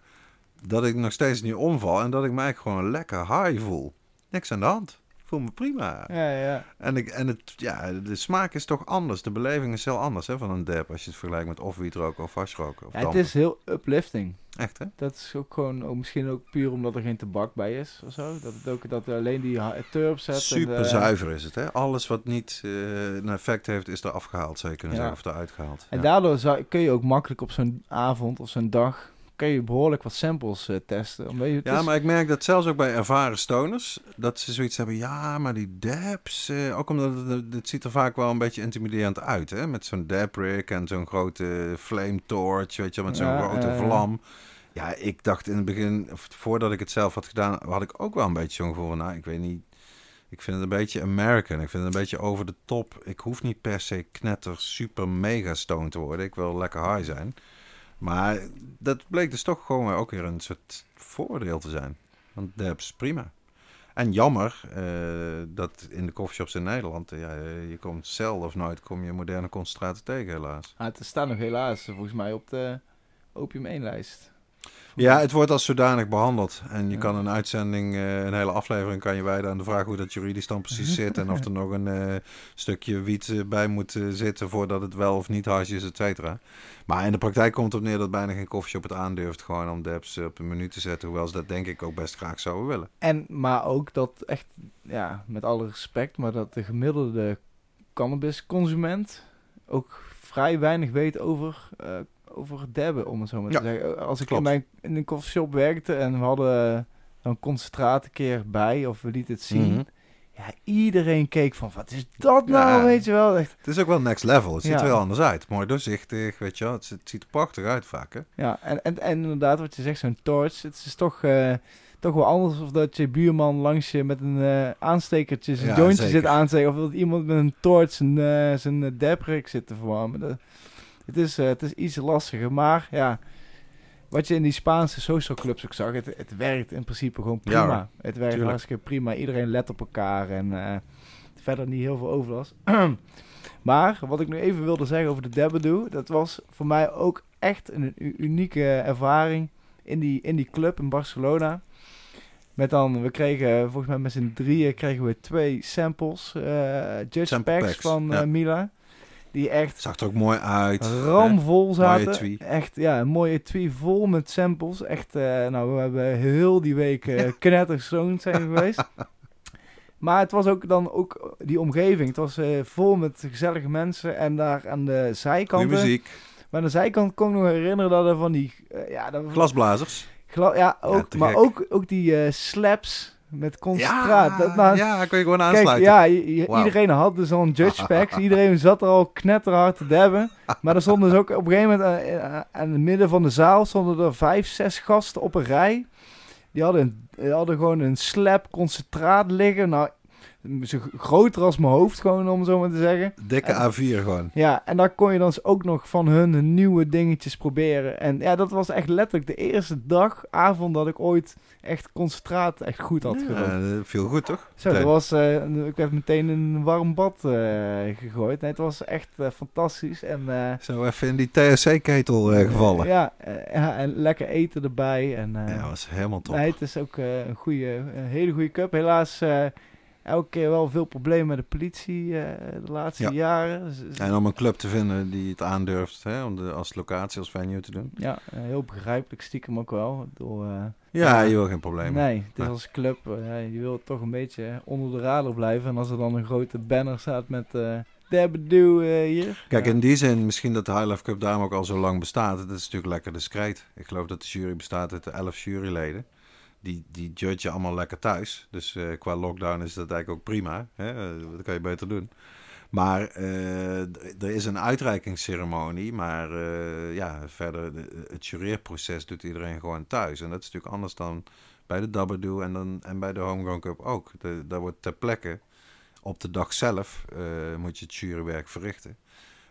Dat ik nog steeds niet omval en dat ik mij gewoon lekker high voel. Niks aan de hand voel me prima. Ja, ja. En, ik, en het, ja, de smaak is toch anders. De beleving is heel anders hè, van een dab als je het vergelijkt met of roken of vastroken. Of ja, het is heel uplifting. Echt hè? Dat is ook gewoon, ook misschien ook puur omdat er geen tabak bij is of zo. Dat het ook dat alleen die turp zet. Super en de, zuiver is het hè. Alles wat niet uh, een effect heeft is er afgehaald, zou je kunnen ja. zeggen, of eruit gehaald. En daardoor zou, kun je ook makkelijk op zo'n avond of zo'n dag kun je behoorlijk wat samples uh, testen. Omdat je, ja, is... maar ik merk dat zelfs ook bij ervaren stoners, dat ze zoiets hebben, ja, maar die dabs, uh, ook omdat het, het, ziet er vaak wel een beetje intimiderend uit, hè, met zo'n dab rig en zo'n grote flame torch, weet je, met zo'n Ja, grote eh, vlam. Ja, ik dacht in het begin, voordat ik het zelf had gedaan, had ik ook wel een beetje zo'n gevoel van, nou, ik weet niet, ik vind het een beetje American. Ik vind het een beetje over de top. Ik hoef niet per se knetter super mega stone te worden. Ik wil lekker high zijn. Maar dat bleek dus toch gewoon ook weer een soort voordeel te zijn. Want dabs prima. En jammer uh, dat in de coffeeshops in Nederland, uh, ja, je komt zelden of nooit kom je moderne concentraten tegen helaas. Ah, het staat nog helaas volgens mij op de opium 1 lijst. Ja, het wordt als zodanig behandeld. En je Ja. kan een uitzending, uh, een hele aflevering kan je wijden aan de vraag hoe dat juridisch dan precies zit. En of er nog een uh, stukje wiet uh, bij moet zitten voordat het wel of niet hash is, et cetera. Maar in de praktijk komt het op neer dat bijna geen koffieshop het aandurft gewoon om dabs op een menu te zetten. Hoewel ze dat denk ik ook best graag zouden willen. En, maar ook dat echt, ja, met alle respect, maar dat de gemiddelde cannabisconsument ook vrij weinig weet over, uh, over dabben, om het zo maar Ja, te zeggen. Als ik in, mijn, in een coffeeshop werkte en we hadden een concentraat een keer bij, of we lieten het zien. Mhm. Ja, iedereen keek van, wat is dat nou, Ja. weet je wel. Echt, Het is ook wel next level. Het ziet Ja. er heel anders uit. Mooi doorzichtig, weet je wel. Het, het ziet er prachtig uit vaak, hè? ja, en, en, en inderdaad, wat je zegt, zo'n torch, het is toch... eh, toch wel anders of dat je buurman langs je met een eh, aanstekertje zijn Ja, jointje zeker. zit aansteken. Of dat iemand met een torch zijn, eh zijn uh, dabrik zit te verwarmen. Dat- het, is, eh, het is iets lastiger. Maar ja, wat je in die Spaanse social clubs ook zag, het, het werkt in principe gewoon prima. het werkt Tuurlijk. hartstikke prima. Iedereen let op elkaar en eh, verder niet heel veel overlast. maar wat ik nu even wilde zeggen over de Dabadoo, dat was voor mij ook echt een unieke ervaring in die, in die club in Barcelona. Met dan, we kregen volgens mij met z'n drieën kregen we twee samples, eh Judge Sample packs, packs, van. Mila. Die echt Zag er ook mooi uit. ramvol zaten. Echt, ja, een mooie etui vol met samples. Echt, eh, nou, we hebben heel die week uh, knetterstoned zijn we geweest. Maar het was ook dan ook die omgeving. Het was eh, vol met gezellige mensen. En daar aan de Goeie zijkanten... muziek. Maar aan de zijkant kon ik nog herinneren dat er van die... eh, ja, dat, Glasblazers. gla- ja, ook, maar gek. ook, ook die eh, slaps met concentraat. Ja, dat, nou, ja, kun je gewoon Kijk, aansluiten. ja, iedereen had dus al een judge packs. iedereen zat er al knetterhard te dabben. Maar er stonden dus ook op een gegeven moment eh, eh, aan het midden van de zaal stonden er vijf, zes gasten op een rij. Die hadden, die hadden gewoon een slap concentraat liggen. Nou, zo groter als mijn hoofd, gewoon om zo maar te zeggen. Dikke En- A4 gewoon. Ja, en daar kon je dan ook nog van hun nieuwe dingetjes proberen. En ja, dat was echt letterlijk de eerste dag, avond dat ik ooit echt concentraat echt goed had gerookt. Ja, viel goed toch? Zo, dat was, eh, ik werd meteen in een warm bad eh, gegooid. Nee, het was echt eh, fantastisch. En, Zo even in die THC-ketel gevallen. Ja, ja, en lekker eten erbij. En, Ja, dat was helemaal top. nee, het is ook een, goede, een hele goede cup. Helaas elke keer wel veel problemen met de politie eh, de laatste Ja. jaren. En om een club te vinden die het aandurft hè, om de, als locatie, als venue te doen. ja, eh, heel begrijpelijk stiekem ook wel. Bedoel, eh, Ja, je wil geen probleem. nee, het is als club, je wil toch een beetje onder de radar blijven. En als er dan een grote banner staat met eh hier. Kijk, in die zin, misschien dat de High Life Cup daarom ook al zo lang bestaat. Het is natuurlijk lekker discreet. Ik geloof dat de jury bestaat uit de 11 juryleden. Die, die judgen allemaal lekker thuis. Dus eh, qua lockdown is dat eigenlijk ook prima. Hè? Dat kan je beter doen. Maar eh, er is een uitreikingsceremonie. Maar eh, ja, verder, de- het jureerproces doet iedereen gewoon thuis. En dat is natuurlijk anders dan bij de Dabadoo en, dan, en bij de Homegrown Cup ook. De, daar wordt ter plekke, op de dag zelf, moet je het jurywerk verrichten.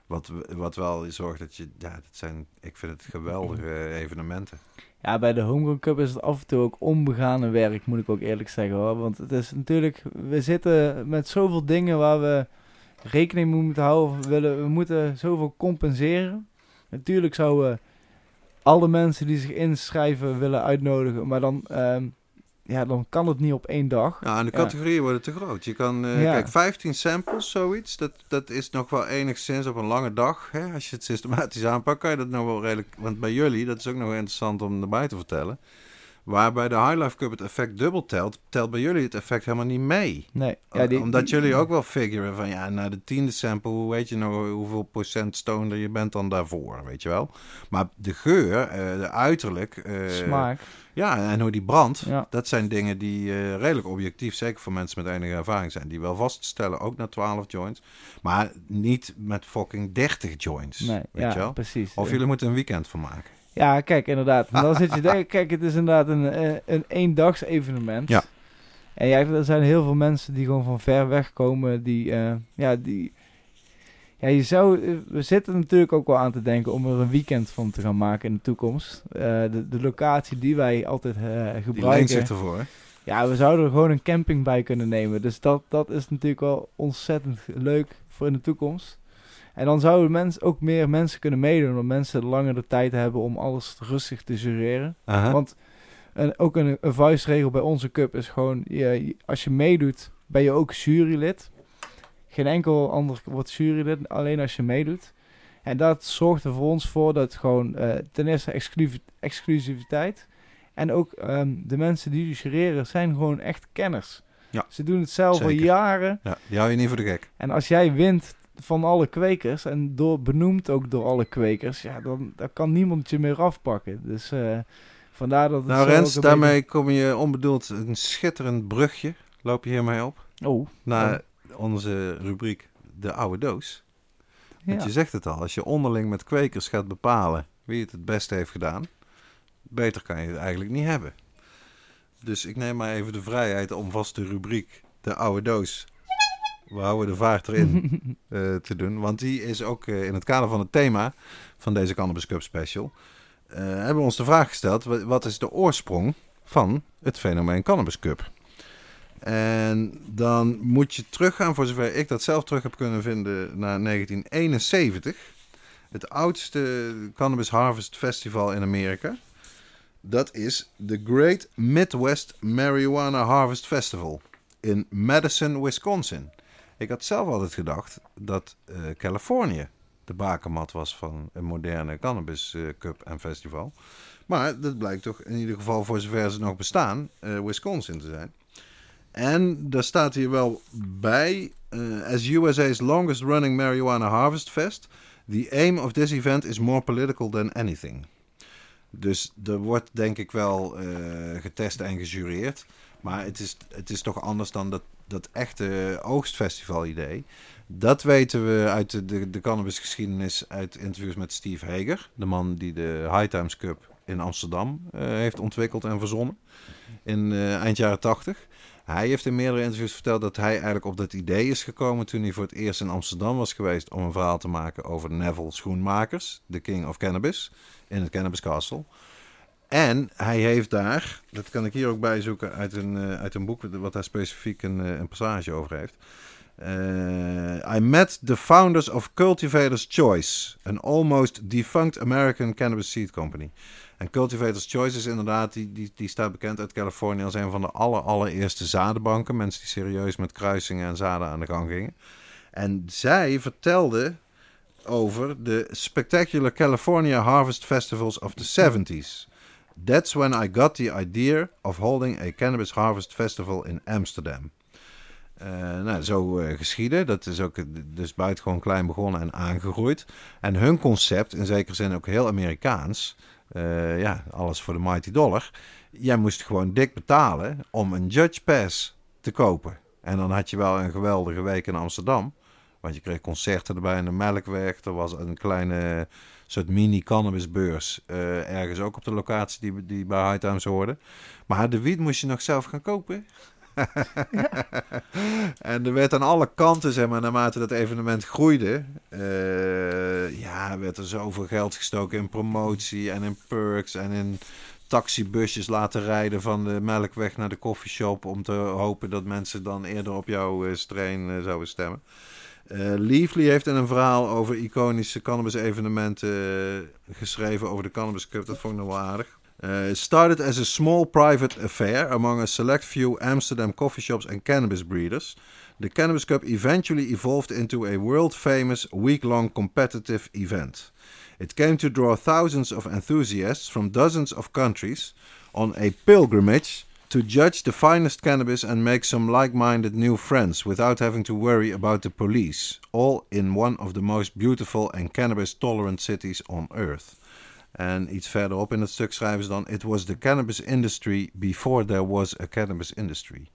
Wat, wat wel zorgt dat je, ja, dat zijn, ik vind het geweldige evenementen. Ja, bij de Homegrown Cup is het af en toe ook onbegane werk, moet ik ook eerlijk zeggen hoor. Want het is natuurlijk, we zitten met zoveel dingen waar we rekening mee moeten houden. We, willen, we moeten zoveel compenseren. Natuurlijk zouden we alle mensen die zich inschrijven willen uitnodigen, maar dan, ehm, ja, dan kan het niet op één dag. Ja, en de Ja. categorieën worden te groot. Je kan, eh, Ja. kijk, 15 samples, zoiets, dat, dat is nog wel enigszins op een lange dag. Hè? Als je het systematisch aanpakt, kan je dat nog wel redelijk... Want bij jullie, dat is ook nog wel interessant om erbij te vertellen. Waar bij de High Life Cup het effect dubbel telt, telt bij jullie het effect helemaal niet mee. Nee, ja, die- Omdat die- jullie ook wel figuren van, ja, na de tiende sample, hoe weet je nou hoeveel procent stoner je bent dan daarvoor, weet je wel. Maar de geur, eh, de uiterlijk... eh, smaak. Ja, en hoe die brandt, Ja. dat zijn dingen die eh, redelijk objectief, zeker voor mensen met enige ervaring zijn, die wel vast te stellen, ook na 12 joints. Maar niet met fucking 30 joints, Nee, weet ja, je wel. precies. Of jullie moeten een weekend van maken. Ja, kijk, inderdaad. En dan zit je denken, kijk, het is inderdaad een, eh, een eendags evenement. Ja. En ja, er zijn heel veel mensen die gewoon van ver weg komen, die, eh, ja, die... Ja, je zou... eh, We zitten natuurlijk ook wel aan te denken om er een weekend van te gaan maken in de toekomst. Eh, de, de locatie die wij altijd Die leent gebruiken... zich ervoor. hè? Ja, we zouden er gewoon een camping bij kunnen nemen. Dus dat, dat is natuurlijk wel ontzettend leuk voor in de toekomst. En dan zouden mensen ook meer mensen kunnen meedoen. Omdat mensen langer de tijd hebben om alles rustig te jureren. Want een, ook een, een vuistregel bij onze cup is gewoon... Je, als je meedoet, ben je ook jurylid. Geen enkel ander wordt jurylid, alleen als je meedoet. En dat zorgt er voor ons voor dat gewoon eh, ten eerste exclusiv- exclusiviteit... En ook ehm, de mensen die jureren zijn gewoon echt kenners. Ja, Ze doen het zelf al jaren. Ja, die hou je niet voor de gek. En als jij wint van alle kwekers en door, benoemd ook door alle kwekers, ja, dan, dan kan niemand je meer afpakken. Dus eh, vandaar dat het Nou Rens, daarmee kom je onbedoeld een schitterend brugje, loop je hiermee op, Oh, naar onze rubriek De Oude Doos. Want ja. je zegt het al, als je onderling met kwekers gaat bepalen wie het het beste heeft gedaan, beter kan je het eigenlijk niet hebben. Dus ik neem maar even de vrijheid om vast de rubriek De Oude Doos, we houden de vaart erin, eh, te doen. Want die is ook eh, in het kader van het thema van deze Cannabis Cup Special, eh, hebben we ons de vraag gesteld, wa- wat is de oorsprong van het fenomeen Cannabis Cup? En dan moet je teruggaan, voor zover ik dat zelf terug heb kunnen vinden, naar 1971. Het oudste Cannabis Harvest Festival in Amerika. Dat is de Great Midwest Marijuana Harvest Festival in Madison, Wisconsin. Ik had zelf altijd gedacht dat eh, Californië de bakermat was van een moderne Cannabis eh, Cup en festival. Maar dat blijkt toch in ieder geval voor zover ze nog bestaan, eh, Wisconsin te zijn. En daar staat hier wel bij, eh, as USA's longest running marijuana harvest fest, the aim of this event is more political than anything. Dus er wordt denk ik wel eh, getest en gejureerd. Maar het is, het is toch anders dan dat, dat echte oogstfestival idee. Dat weten we uit de, de, de cannabisgeschiedenis uit interviews met Steve Hager. De man die de High Times Cup in Amsterdam eh, heeft ontwikkeld en verzonnen. In eind jaren tachtig. Hij heeft in meerdere interviews verteld dat hij eigenlijk op dat idee is gekomen toen hij voor het eerst in Amsterdam was geweest om een verhaal te maken over Neville Schoenmakers, de King of Cannabis, in het Cannabis Castle. En hij heeft daar, dat kan ik hier ook bijzoeken uit een, uh, uit een boek wat daar specifiek een, uh, een passage over heeft. Uh, I met the founders of Cultivators Choice, an almost defunct American cannabis seed company. En Cultivators Choice is inderdaad, die, die, die staat bekend uit Californië als een van de aller, allereerste zadenbanken. Mensen die serieus met kruisingen en zaden aan de gang gingen. En zij vertelde over de Spectacular California Harvest Festivals of the 70s. That's when I got the idea of holding a Cannabis Harvest Festival in Amsterdam. Uh, nou, zo uh, geschieden. Dat is ook dus buitengewoon klein begonnen en aangegroeid. En hun concept, in zekere zin ook heel Amerikaans, uh, ja, alles voor de mighty dollar. Jij moest gewoon dik betalen om een Judge Pass te kopen. En dan had je wel een geweldige week in Amsterdam. Want je kreeg concerten erbij in de Melkweg. Er was een kleine soort mini-cannabisbeurs. Uh, ergens ook op de locatie die, die bij High Times hoorde. Maar de wiet moest je nog zelf gaan kopen. en er werd aan alle kanten, zeg maar, naarmate dat evenement groeide, uh, ja, werd er zoveel geld gestoken in promotie en in perks en in taxibusjes laten rijden van de melkweg naar de koffieshop om te hopen dat mensen dan eerder op jouw uh, strain uh, zouden stemmen. Uh, Leafly heeft in een verhaal over iconische cannabis-evenementen geschreven over de Cannabis Cup. Dat vond ik nog wel aardig. Uh, it started as a small private affair among a select few Amsterdam coffee shops and cannabis breeders. The Cannabis Cup eventually evolved into a world famous week long competitive event. It came to draw thousands of enthusiasts from dozens of countries on a pilgrimage to judge the finest cannabis and make some like minded new friends without having to worry about the police, all in one of the most beautiful and cannabis tolerant cities on earth. En iets verderop in het stuk schrijven ze dan: It was the cannabis industry before there was a cannabis industry.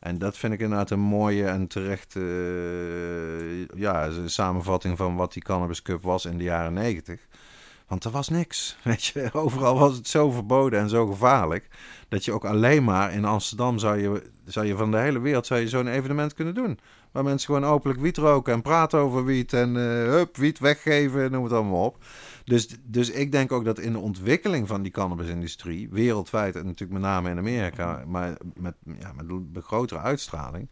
En dat vind ik inderdaad een mooie en terechte uh, ja, samenvatting van wat die Cannabis Cup was in de jaren negentig. Want er was niks. Weet je, overal was het zo verboden en zo gevaarlijk. Dat je ook alleen maar in Amsterdam zou je, zou je van de hele wereld zou je zo'n evenement kunnen doen. Waar mensen gewoon openlijk wiet roken en praten over wiet. En uh, hup, wiet weggeven, noem het allemaal op. Dus, dus ik denk ook dat in de ontwikkeling van die cannabisindustrie, wereldwijd en natuurlijk met name in Amerika, maar met, ja, met de grotere uitstraling,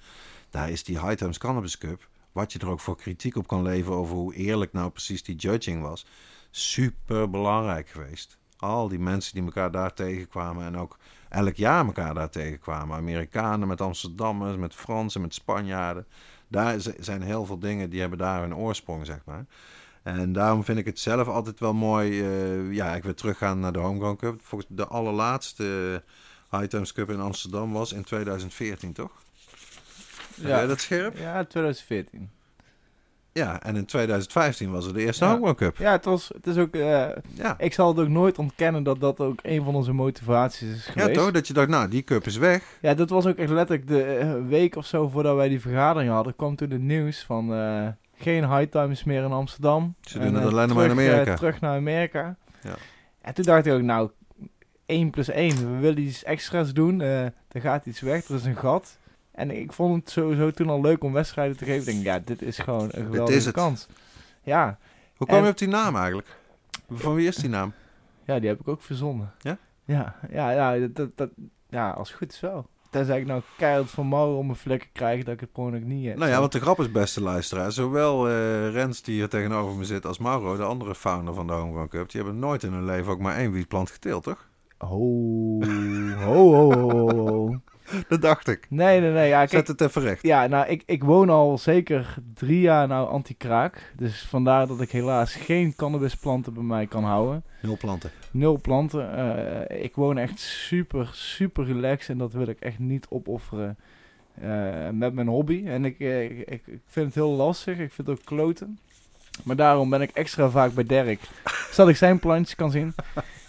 daar is die High Times Cannabis Cup, wat je er ook voor kritiek op kan leveren over hoe eerlijk nou precies die judging was, super belangrijk geweest. Al die mensen die elkaar daar tegenkwamen en ook elk jaar elkaar daar tegenkwamen. Amerikanen met Amsterdammers, met Fransen, met Spanjaarden. Daar zijn heel veel dingen die hebben daar hun oorsprong, zeg maar. En daarom vind ik het zelf altijd wel mooi. Uh, ja, ik wil teruggaan naar de Homegrown Cup. Volgens de allerlaatste High Times Cup in Amsterdam was in 2014, toch? Ja. Heb jij dat scherp? Ja, 2014. Ja, en in 2015 was het de eerste ja. Homegrown Cup. Ja, het, was, het is ook... Uh, ja. Ik zal het ook nooit ontkennen dat dat ook een van onze motivaties is geweest. Ja, toch? Dat je dacht, nou, die cup is weg. Ja, dat was ook echt letterlijk de uh, week of zo voordat wij die vergadering hadden. kwam toen het nieuws van... Geen high times meer in Amsterdam. Ze doen het alleen maar in Amerika. terug naar Amerika. Ja. En toen dacht ik ook, nou, 1 plus 1. We willen iets extra's doen. er gaat iets weg. Er is een gat. En ik vond het sowieso toen al leuk om wedstrijden te geven. Ik denk, ja, dit is gewoon een geweldige kans. Ja. Hoe kwam je op die naam eigenlijk? Van wie is die naam? Ja, die heb ik ook verzonnen. Ja? Ja, ja, ja, dat, dat, ja als het goed is wel. Tenzij ik nou keihard van Mauro om mijn vlekken krijg dat ik het gewoon niet heb. Nou ja, want de grap is, beste luisteraar. Zowel uh, Rens, die hier tegenover me zit, als Mauro, de andere founder van de Homegrown Cup, die hebben nooit in hun leven ook maar één wietplant geteeld, toch? Ho, ho, ho, ho, ho. Dat dacht ik. Nee, nee, nee. Ja, kijk, Zet het even recht. Ja, nou, ik, ik woon al zeker drie jaar nou anti-kraak. Dus vandaar dat ik helaas geen cannabisplanten bij mij kan houden. Nul planten. Nul planten. Uh, ik woon echt super, super relaxed en dat wil ik echt niet opofferen uh, met mijn hobby. En ik, ik, ik, ik vind het heel lastig. Ik vind het ook kloten. Maar daarom ben ik extra vaak bij Dirk. Zodat ik zijn plantjes kan zien.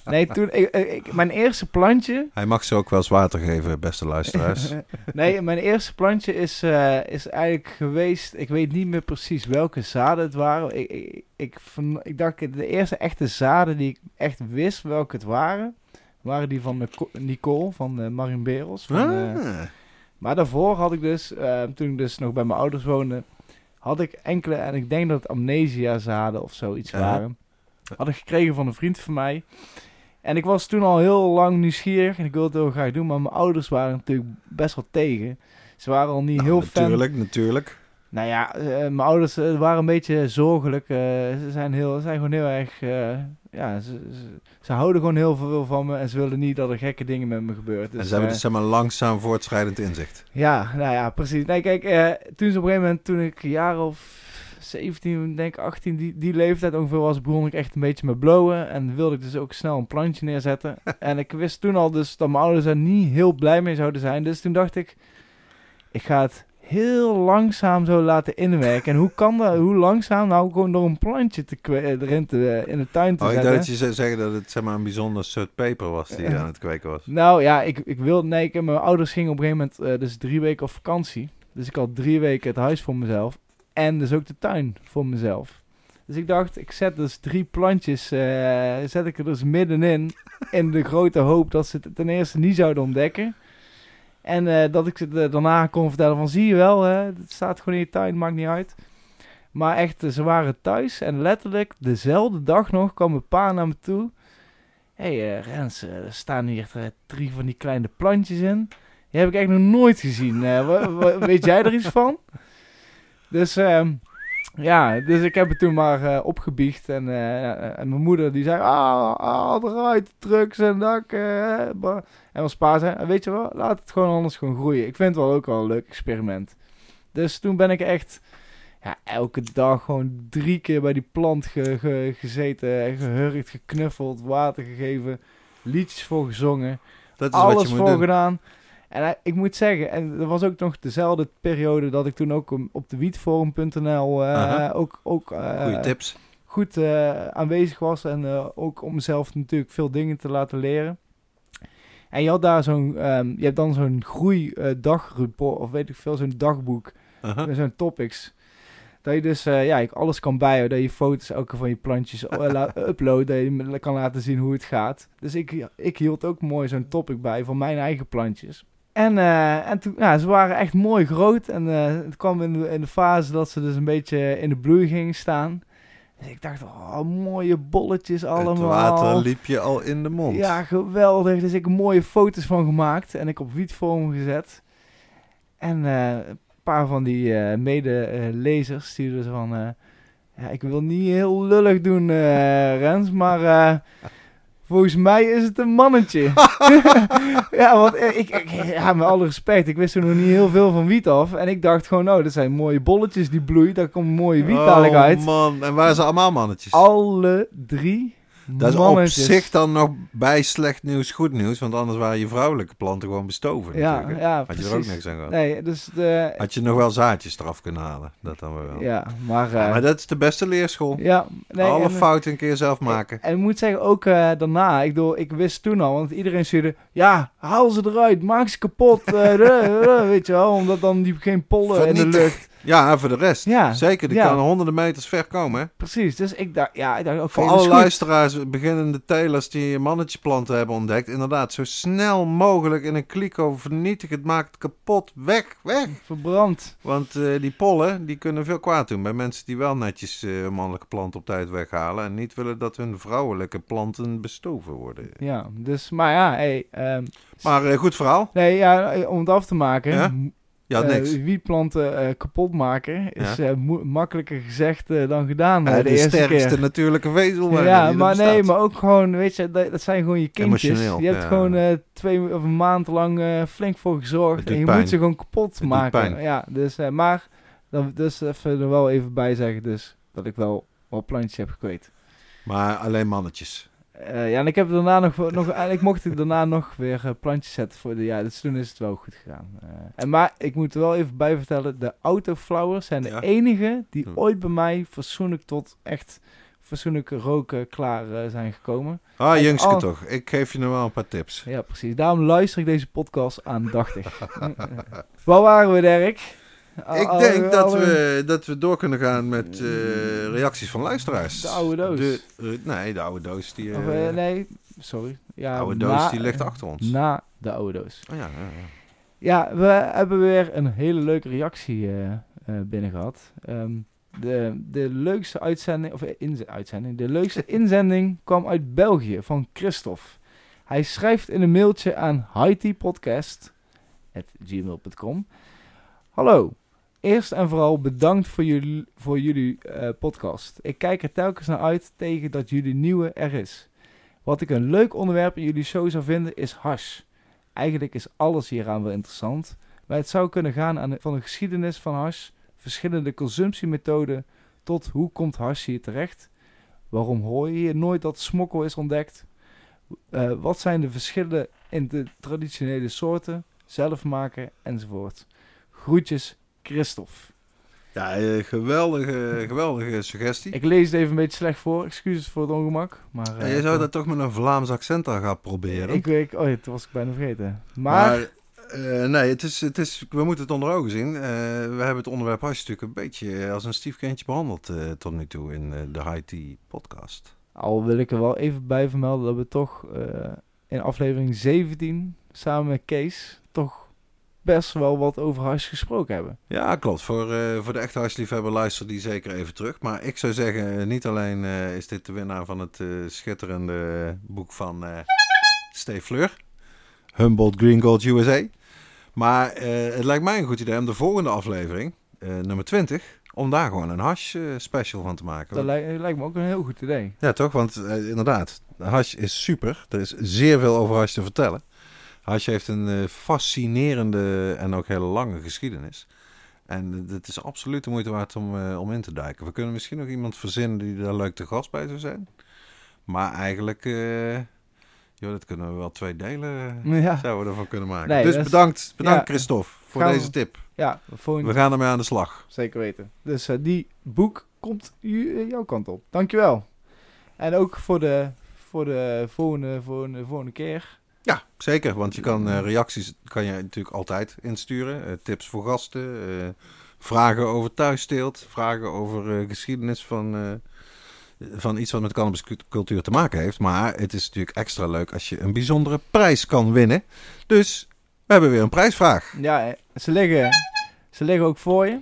Nee, toen, ik, ik, mijn eerste plantje... Hij mag ze ook wel eens water geven, beste luisteraars. nee, mijn eerste plantje is, uh, is eigenlijk geweest... Ik weet niet meer precies welke zaden het waren. Ik, ik, ik, ik dacht, de eerste echte zaden die ik echt wist welke het waren... waren die van Nicole, van uh, Marin Berels. Van, ah. Maar daarvoor had ik dus, eh, toen ik dus nog bij mijn ouders woonde, had ik enkele, en ik denk dat het amnesiazaden of zoiets waren, had ik gekregen van een vriend van mij. En ik was toen al heel lang nieuwsgierig en ik wilde het heel graag doen, maar mijn ouders waren natuurlijk best wel tegen. Ze waren al niet Nou, heel fan. natuurlijk, natuurlijk. Nou ja, eh, mijn ouders eh, waren een beetje zorgelijk. eh, ze zijn, heel, ze zijn gewoon heel erg. ja, ze, ze, ze houden gewoon heel veel van me en ze willen niet dat er gekke dingen met me gebeuren. Dus, en ze hebben dus zeg maar langzaam voortschrijdend inzicht. ja, nou ja, precies. Nee, kijk, toen ze op een gegeven moment, toen ik een jaar of 17, denk ik 18, die, die leeftijd ongeveer was, begon ik echt een beetje met blowen. En wilde ik dus ook snel een plantje neerzetten. en ik wist toen al dus dat mijn ouders er niet heel blij mee zouden zijn. Dus toen dacht ik, ik ga het heel langzaam zo laten inwerken. En hoe kan dat, hoe langzaam? Nou, gewoon door een plantje te erin te, eh, in de tuin te Oh, ik zetten. dacht dat je zou zeggen dat het zeg maar, een bijzonder soort peper was die je aan het kweken was. Nou ja, ik, ik wilde, nee, ik, mijn ouders gingen op een gegeven moment eh, dus drie weken op vakantie. Dus ik had drie weken het huis voor mezelf. En dus ook de tuin voor mezelf. Dus ik dacht, ik zet dus drie plantjes, eh, zet ik er dus middenin. In de grote hoop dat ze het ten eerste niet zouden ontdekken. En eh, dat ik ze daarna kon vertellen van, zie je wel, hè, het staat gewoon in je tuin, maakt niet uit. Maar echt, eh, ze waren thuis en letterlijk dezelfde dag nog kwam mijn pa naar me toe. Hé hey, eh, Rens, er staan hier drie van die kleine plantjes in. Die heb ik echt nog nooit gezien. Weet jij er iets van? Dus ehm, ja, dus ik heb het toen maar eh, opgebiecht. En, eh, en mijn moeder die zei, ah, ah eruit, en eh, bah." en ons pa zei, "Ah, weet je wel, laat het gewoon anders gewoon groeien. Ik vind het wel ook wel een leuk experiment. Dus toen ben ik echt ja, elke dag gewoon drie keer bij die plant ge- ge- gezeten, gehurkt, geknuffeld, water gegeven, liedjes voor gezongen, Dat is wat alles je voor moet doen. gedaan. En hij- ik moet zeggen, en er was ook nog dezelfde periode dat ik toen ook op de wietforum.nl eh, ook, ook eh, Goeie tips. goed eh, aanwezig was. En ook om mezelf natuurlijk veel dingen te laten leren. En je had daar zo'n, ehm, je hebt dan zo'n groeidagreport, of weet ik veel, zo'n dagboek. Aha. Met zo'n topics. Dat je dus eh, ja, ik alles kan bijhouden. Dat je foto's elke van je plantjes la- uploaden. Dat je kan laten zien hoe het gaat. Dus ik, ik hield ook mooi zo'n topic bij van mijn eigen plantjes. En, eh, en toen, ja, ze waren echt mooi groot. En eh, het kwam in de, in de fase dat ze dus een beetje in de bloei gingen staan. Dus ik dacht, oh, mooie bolletjes allemaal. Het water liep je al in de mond. Ja, geweldig. Dus ik heb mooie foto's van gemaakt en ik op wietvorm gezet. En eh, een paar van die mede-lezers stuurden ze van... eh, ja, ik wil niet heel lullig doen, Rens, maar volgens mij is het een mannetje. ja, want eh, ik, ik, ja, met alle respect, ik wist er nog niet heel veel van wiet af. En ik dacht gewoon, oh, dat zijn mooie bolletjes die bloeien. Daar komt mooie wiet oh, uit. man. En waren ze allemaal mannetjes? Alle drie Dat is op zich dan nog bij slecht nieuws goed nieuws. Want anders waren je vrouwelijke planten gewoon bestoven Ja, natuurlijk. ja, Had je er ook niks aan gehad. Nee, dus de... Had je nog wel zaadjes eraf kunnen halen. Dat dan wel. Ja, maar... Eh, maar dat is de beste leerschool. ja, nee, Alle en, fouten een keer zelf maken. En ik moet zeggen, ook eh, daarna, ik, bedoel, ik wist toen al, want iedereen stuurde, ja, haal ze eruit, maak ze kapot, eh, weet je wel, omdat dan die geen pollen in de lucht. Ja, en voor de rest. Ja, Zeker, die ja. kan honderden meters ver komen. Hè? Precies, dus ik dacht, ja, ik dacht, oké, Voor alle luisteraars, beginnende telers die mannetjeplanten hebben ontdekt. Inderdaad, zo snel mogelijk in een kliko vernietig het, maak het kapot, weg, weg. Verbrand. Want eh, die pollen, die kunnen veel kwaad doen bij mensen die wel netjes eh, mannelijke planten op tijd weghalen. En niet willen dat hun vrouwelijke planten bestoven worden. Ja, dus, maar ja, hey, ehm, Maar eh, goed verhaal. nee, ja, om het af te maken, Ja? Ja, eh, niks. wietplanten eh, kapot maken is eh, makkelijker gezegd dan gedaan de, de, eerste sterkste keer. natuurlijke vezel. Ja, maar nee, maar ook gewoon, weet je, dat, dat zijn gewoon je kindjes. Emotioneel, je hebt gewoon twee of een maand lang flink voor gezorgd. En je pijn. moet ze gewoon kapot maken. Ja, dus, maar, dat, dus even er wel even bij zeggen, dus, dat ik wel wel plantjes heb gekweekt. Maar alleen mannetjes. Eh, ja, en ik heb daarna nog, nog eigenlijk mocht ik daarna nog weer eh, plantjes zetten voor de, ja, dus toen is het wel goed gegaan. Eh, en maar, ik moet er wel even bij vertellen, de autoflowers zijn de Ja. enige die Hm. ooit bij mij fatsoenlijk tot echt fatsoenlijk roken klaar zijn gekomen. Ah, jongske al- toch. Ik geef je nog wel een paar tips. Ja, precies. Daarom luister ik deze podcast aandachtig. Waar waren we, Dirk? Al- Ik al- denk dat we, dat we door kunnen gaan met eh, reacties van luisteraars. De oude doos. De, eh, nee, de oude doos. Die, Of, eh, nee, sorry. Ja, oude doos na- die ligt achter ons. Na de oude doos. Oh, ja, ja, ja. Ja, we hebben weer een hele leuke reactie binnen gehad. Ehm, de, de leukste uitzending, of inz- uitzending, de leukste inzending kwam uit België van Christophe. Hij schrijft in een mailtje aan hitpodcast.gmail.com Hallo, eerst en vooral bedankt voor jullie, voor jullie eh, podcast. Ik kijk er telkens naar uit tegen dat jullie nieuwe er is. Wat ik een leuk onderwerp in jullie show zou vinden is hash. Eigenlijk is alles hieraan wel interessant. Maar het zou kunnen gaan aan de, van de geschiedenis van hash, verschillende consumptiemethoden, tot hoe komt hash hier terecht? Waarom hoor je hier nooit dat smokkel is ontdekt? Eh, wat zijn de verschillen in de traditionele soorten, zelf maken enzovoort? Groetjes, Christophe. Ja, eh, geweldige, geweldige suggestie. Ik lees het even een beetje slecht voor, excuses voor het ongemak. Maar, eh, je zou dat toch met een Vlaams accent aan gaan proberen. Ik weet, oh ja, dat was ik bijna vergeten. Maar, Maar, eh, nee, het is, het is, we moeten het onder ogen zien. We hebben het onderwerp natuurlijk een beetje als een stiefkindje behandeld eh, tot nu toe in de High Tea podcast. al wil ik er wel even bij vermelden dat we toch in aflevering 17 samen met Kees toch best wel wat over hash gesproken hebben. Ja, klopt. Voor, eh, voor de echte hashliefhebber luister die zeker even terug. Maar ik zou zeggen, eh, niet alleen eh, is dit de winnaar van het schitterende boek van Steve Fleur. Humboldt Green Gold USA. Maar het lijkt mij een goed idee om de volgende aflevering, nummer 20, om daar gewoon een hash special van te maken. Dat lijkt, lijkt me ook een heel goed idee. Ja, toch? Want inderdaad, hash is super. Er is zeer veel over hash te vertellen. Hash heeft een eh, fascinerende en ook hele lange geschiedenis. En eh, het is absoluut de moeite waard om, eh, om in te duiken. We kunnen misschien nog iemand verzinnen die daar leuk te gast bij zou zijn. Maar eigenlijk, joh, dat kunnen we wel twee delen Ja, zouden we ervan kunnen maken. Nee, dus bedankt, bedankt ja. Christophe voor Gaan we- deze tip. ja volgende, We gaan ermee aan de slag. zeker weten. Dus die boek komt jouw kant op. Dankjewel. En ook voor de, voor de volgende, volgende, volgende keer. Ja, zeker. Want je kan eh, reacties kan je natuurlijk altijd insturen. Eh, tips voor gasten, eh, vragen over thuissteelt, vragen over geschiedenis van, van iets wat met cannabiscultuur te maken heeft. Maar het is natuurlijk extra leuk als je een bijzondere prijs kan winnen. Dus we hebben weer een prijsvraag. Ja, ze liggen, ze liggen ook voor je.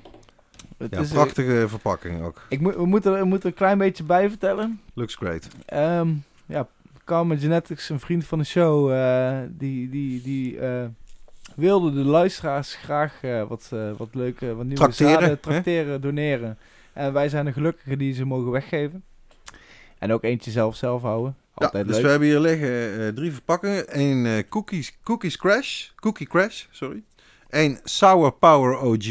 Het Ja, is, prachtige verpakking ook. ik moet, we, moeten, er- we moeten er een klein beetje bij vertellen. Looks great. Ehm ja, Karma Genetics, een vriend van de show, eh, die, die, die eh, wilde de luisteraars graag eh, wat, wat leuke, wat nieuwe Trakteren, zaden hè? trakteren, doneren. En wij zijn de gelukkigen die ze mogen weggeven. En ook eentje zelf zelf houden. Ja, Altijd dus leuk. we hebben hier liggen drie verpakkingen. Eén eh, cookies, cookies Crash. Cookie Crash, sorry. Eén Sour Power OG.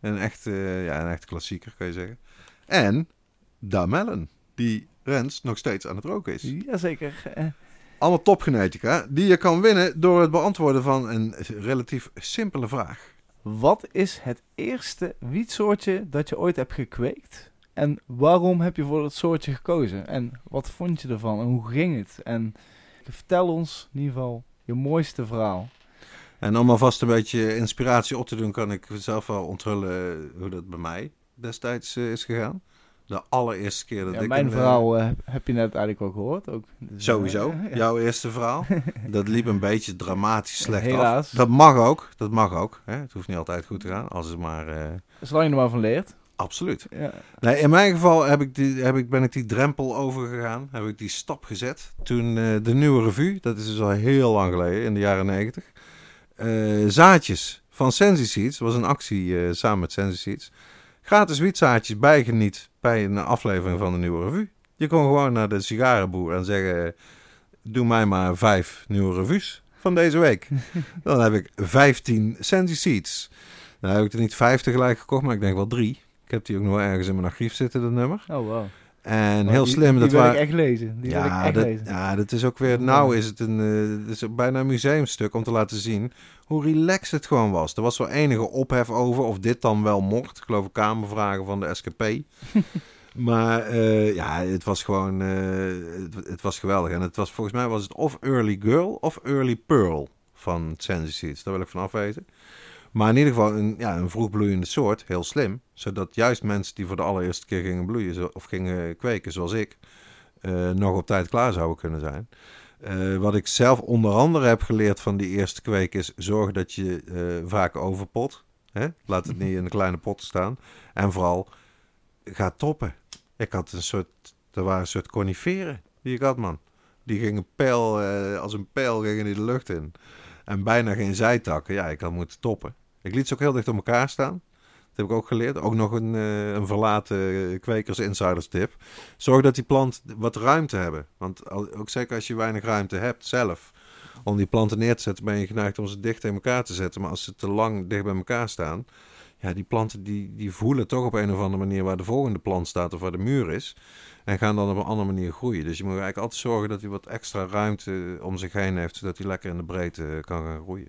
Een echt, ja, een echt klassieker, kan je zeggen. En Da Melon, die Rens nog steeds aan het roken is. Jazeker. Eh, Allemaal topgenetica, die je kan winnen door het beantwoorden van een relatief simpele vraag. wat is het eerste wietsoortje dat je ooit hebt gekweekt? En waarom heb je voor dat soortje gekozen? En wat vond je ervan? En hoe ging het? En vertel ons in ieder geval je mooiste verhaal. En om alvast een beetje inspiratie op te doen, kan ik zelf wel onthullen hoe dat bij mij destijds eh, is gegaan. De allereerste keer dat Ja, ik... mijn een, eh, verhaal eh, heb je net eigenlijk wel gehoord ook. Dus, Sowieso, ja. jouw eerste verhaal. Dat liep een beetje dramatisch slecht Helaas. af. Dat mag ook, dat mag ook. Hè? Het hoeft niet altijd goed te gaan, als het maar... eh, Zolang je er maar van leert. absoluut. Ja. Nee, in mijn geval heb ik die, heb ik, ben ik die drempel overgegaan. Heb ik die stap gezet. Toen de nieuwe revue, dat is dus al heel lang geleden, in de jaren negentig. zaadjes van Sensi Seeds, was een actie samen met Sensi Seeds. Gratis wietzaadjes bijgeniet bij een aflevering van de nieuwe revue. Je kon gewoon naar de sigarenboer en zeggen... Doe mij maar vijf nieuwe revues van deze week. Dan heb ik 15 Sensi Seeds. Nou heb ik er niet vijf tegelijk gekocht, maar ik denk wel drie. Ik heb die ook nog wel ergens in mijn archief zitten, dat nummer. Oh, wow. En Maar heel die- slim. Die dat wil waren... ik echt lezen. Die wil ik ja, echt dat, lezen. ja, dat is ook weer... Nou is het een, het is bijna een museumstuk om te laten zien hoe relaxed het gewoon was. Er was wel enige ophef over of dit dan wel mocht. Ik geloof kamervragen van de SKP. maar eh, ja, het was gewoon... eh, het, het was geweldig. En het was, volgens mij was het of Early Girl of Early Pearl van Sensi Seeds. Daar wil ik van afweten. Maar in ieder geval een, ja, een vroegbloeiende soort. Heel slim. Zodat juist mensen die voor de allereerste keer gingen bloeien of gingen kweken, zoals ik, eh, nog op tijd klaar zouden kunnen zijn. Eh, wat ik zelf onder andere heb geleerd van die eerste kweek is... zorg dat je eh, vaak overpot. Hè? Laat het niet in een kleine pot staan. En vooral, ga toppen. Ik had een soort... Er waren een soort coniferen die ik had, man. Die gingen pijl, als een pijl gingen die de lucht in. En bijna geen zijtakken. Ja, ik had moeten toppen. Ik liet ze ook heel dicht op elkaar staan. Dat heb ik ook geleerd. Ook nog een, eh, een verlaten kwekers insiders tip. Zorg dat die plant wat ruimte hebben. Want ook zeker als je weinig ruimte hebt zelf. Om die planten neer te zetten ben je geneigd om ze dicht in elkaar te zetten. Maar als ze te lang dicht bij elkaar staan. Ja, die planten die, die voelen toch op een of andere manier waar de volgende plant staat of waar de muur is. En gaan dan op een andere manier groeien. Dus je moet eigenlijk altijd zorgen dat hij wat extra ruimte om zich heen heeft. Zodat hij lekker in de breedte kan gaan groeien.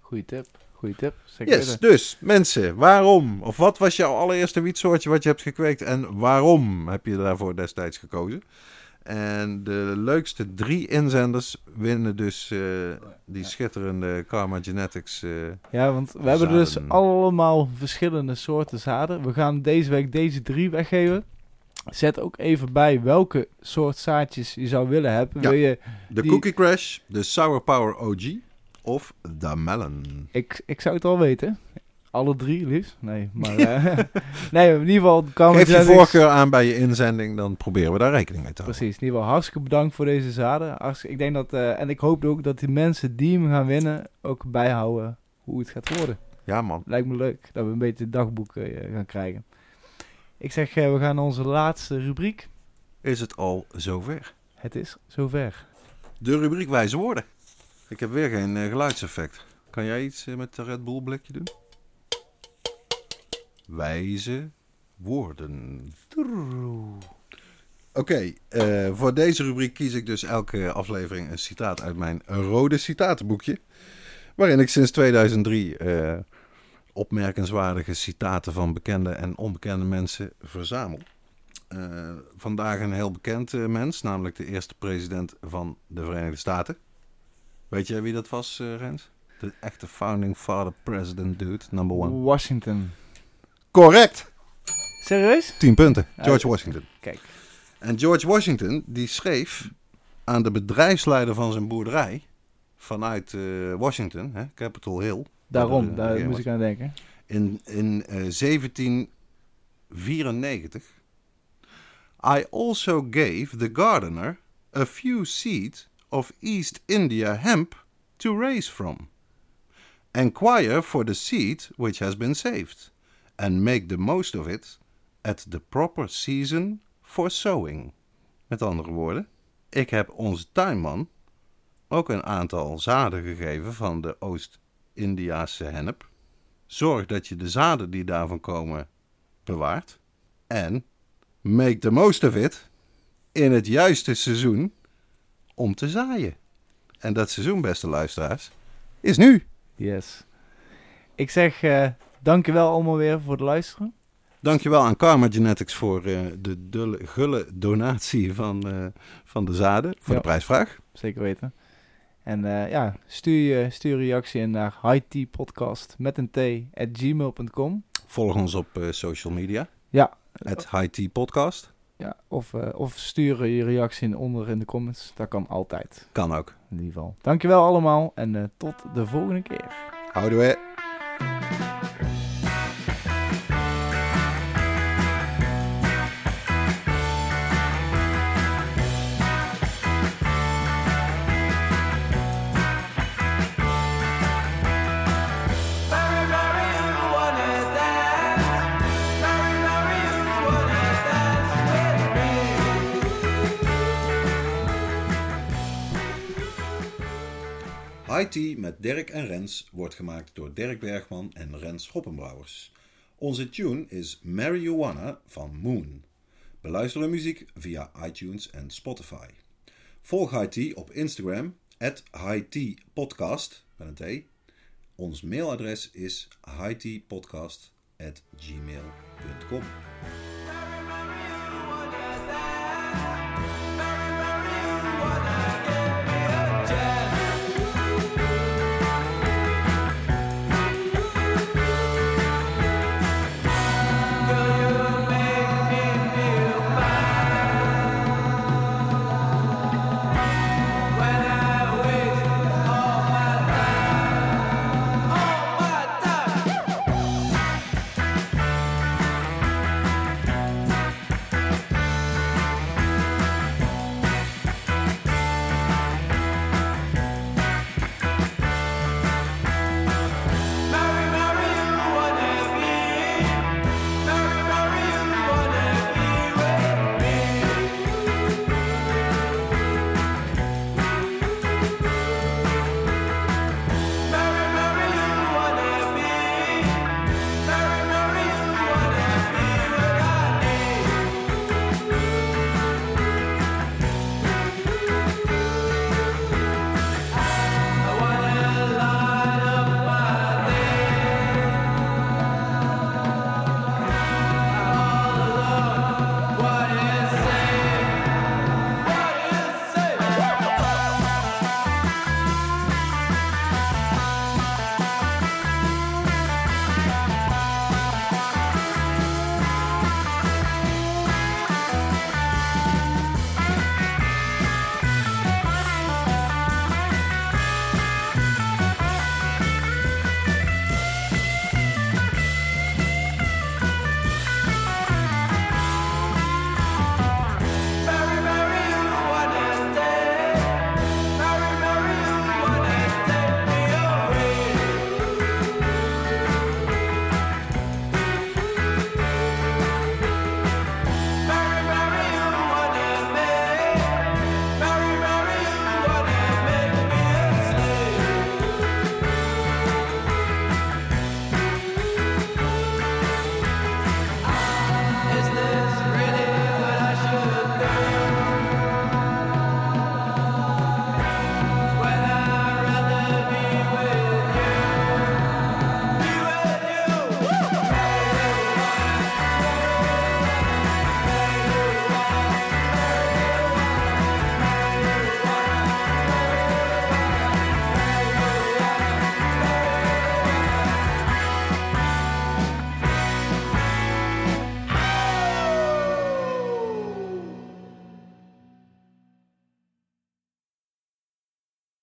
Goeie tip. Goeie tip. Zeker Yes, weten. dus mensen, waarom? Of wat was jouw allereerste wietsoortje wat je hebt gekweekt en waarom heb je daarvoor destijds gekozen? En de leukste drie inzenders winnen dus eh, die schitterende Karma Genetics. eh, Ja, want we hebben dus allemaal verschillende soorten zaden. We gaan deze week deze drie weggeven. Zet ook even bij welke soort zaadjes je zou willen hebben. Ja. Wil je, de Die- Cookie Crash, de Sour Power OG of de Melon. ik, ik zou het al weten. Alle drie liefst. Nee, maar... eh, nee, in ieder geval... Geef je voorkeur aan bij je inzending, dan proberen we daar rekening mee te houden. Precies, in ieder geval hartstikke bedankt voor deze zaden. Hartstikke- ik denk dat, eh, en ik hoop ook dat die mensen die hem gaan winnen ook bijhouden hoe het gaat worden. Ja man, Lijkt me leuk dat we een beetje het dagboek eh, gaan krijgen. Ik zeg, we gaan naar onze laatste rubriek. is het al zover? Het is zover. De rubriek wijze woorden. Ik heb weer geen eh, geluidseffect. Kan jij iets eh, met de Red Bull blikje doen? Wijze woorden. Oké, eh, voor deze rubriek kies ik dus elke aflevering een citaat uit mijn rode citatenboekje. Waarin ik sinds 2003 eh, opmerkenswaardige citaten van bekende en onbekende mensen verzamel. Vandaag een heel bekend mens, namelijk de eerste president van de Verenigde Staten. Weet jij wie dat was, eh, Rens? De echte founding father president dude, number one. Washington. Correct! Serieus? 10 punten. George Washington. Kijk. En George Washington, die schreef aan de bedrijfsleider van zijn boerderij vanuit eh, Washington, hè, Capitol Hill. Daarom, de daar moest ik aan denken. in, in eh, 1794. I also gave the gardener a few seed of East India hemp to raise from. Enquire for the seed which has been saved, and make the most of it at the proper season for sowing. Met andere woorden, ik heb onze tuinman ook een aantal zaden gegeven van de Oost-Indiaanse hennep. Zorg dat je de zaden die daarvan komen bewaart. En make the most of it in het juiste seizoen om te zaaien. En dat seizoen, beste luisteraars, is nu. Yes. Ik zeg, eh dankjewel allemaal weer voor het luisteren. Dankjewel aan Karma Genetics voor eh, de dulle, gulle donatie van, eh, van de zaden. Voor Ja. de prijsvraag. Zeker weten. En ja, stuur je stuur reactie in naar hightpodcast met een t at gmail.com. Volg ons op social media. Ja. Het High Podcast. Ja, of, eh, of stuur je reactie in onder in de comments. Dat kan altijd, Kan ook. in ieder geval. Dankjewel allemaal en eh, tot de volgende keer. Houden Tea met Dirk en Rens wordt gemaakt door Dirk Bergman en Rens Hoppenbrouwers. Onze tune is Wanna van Moon. Beluister de muziek via iTunes en Spotify. Volg Tea op Instagram, at High Tea Podcast, met een T. Ons mailadres is highteapodcast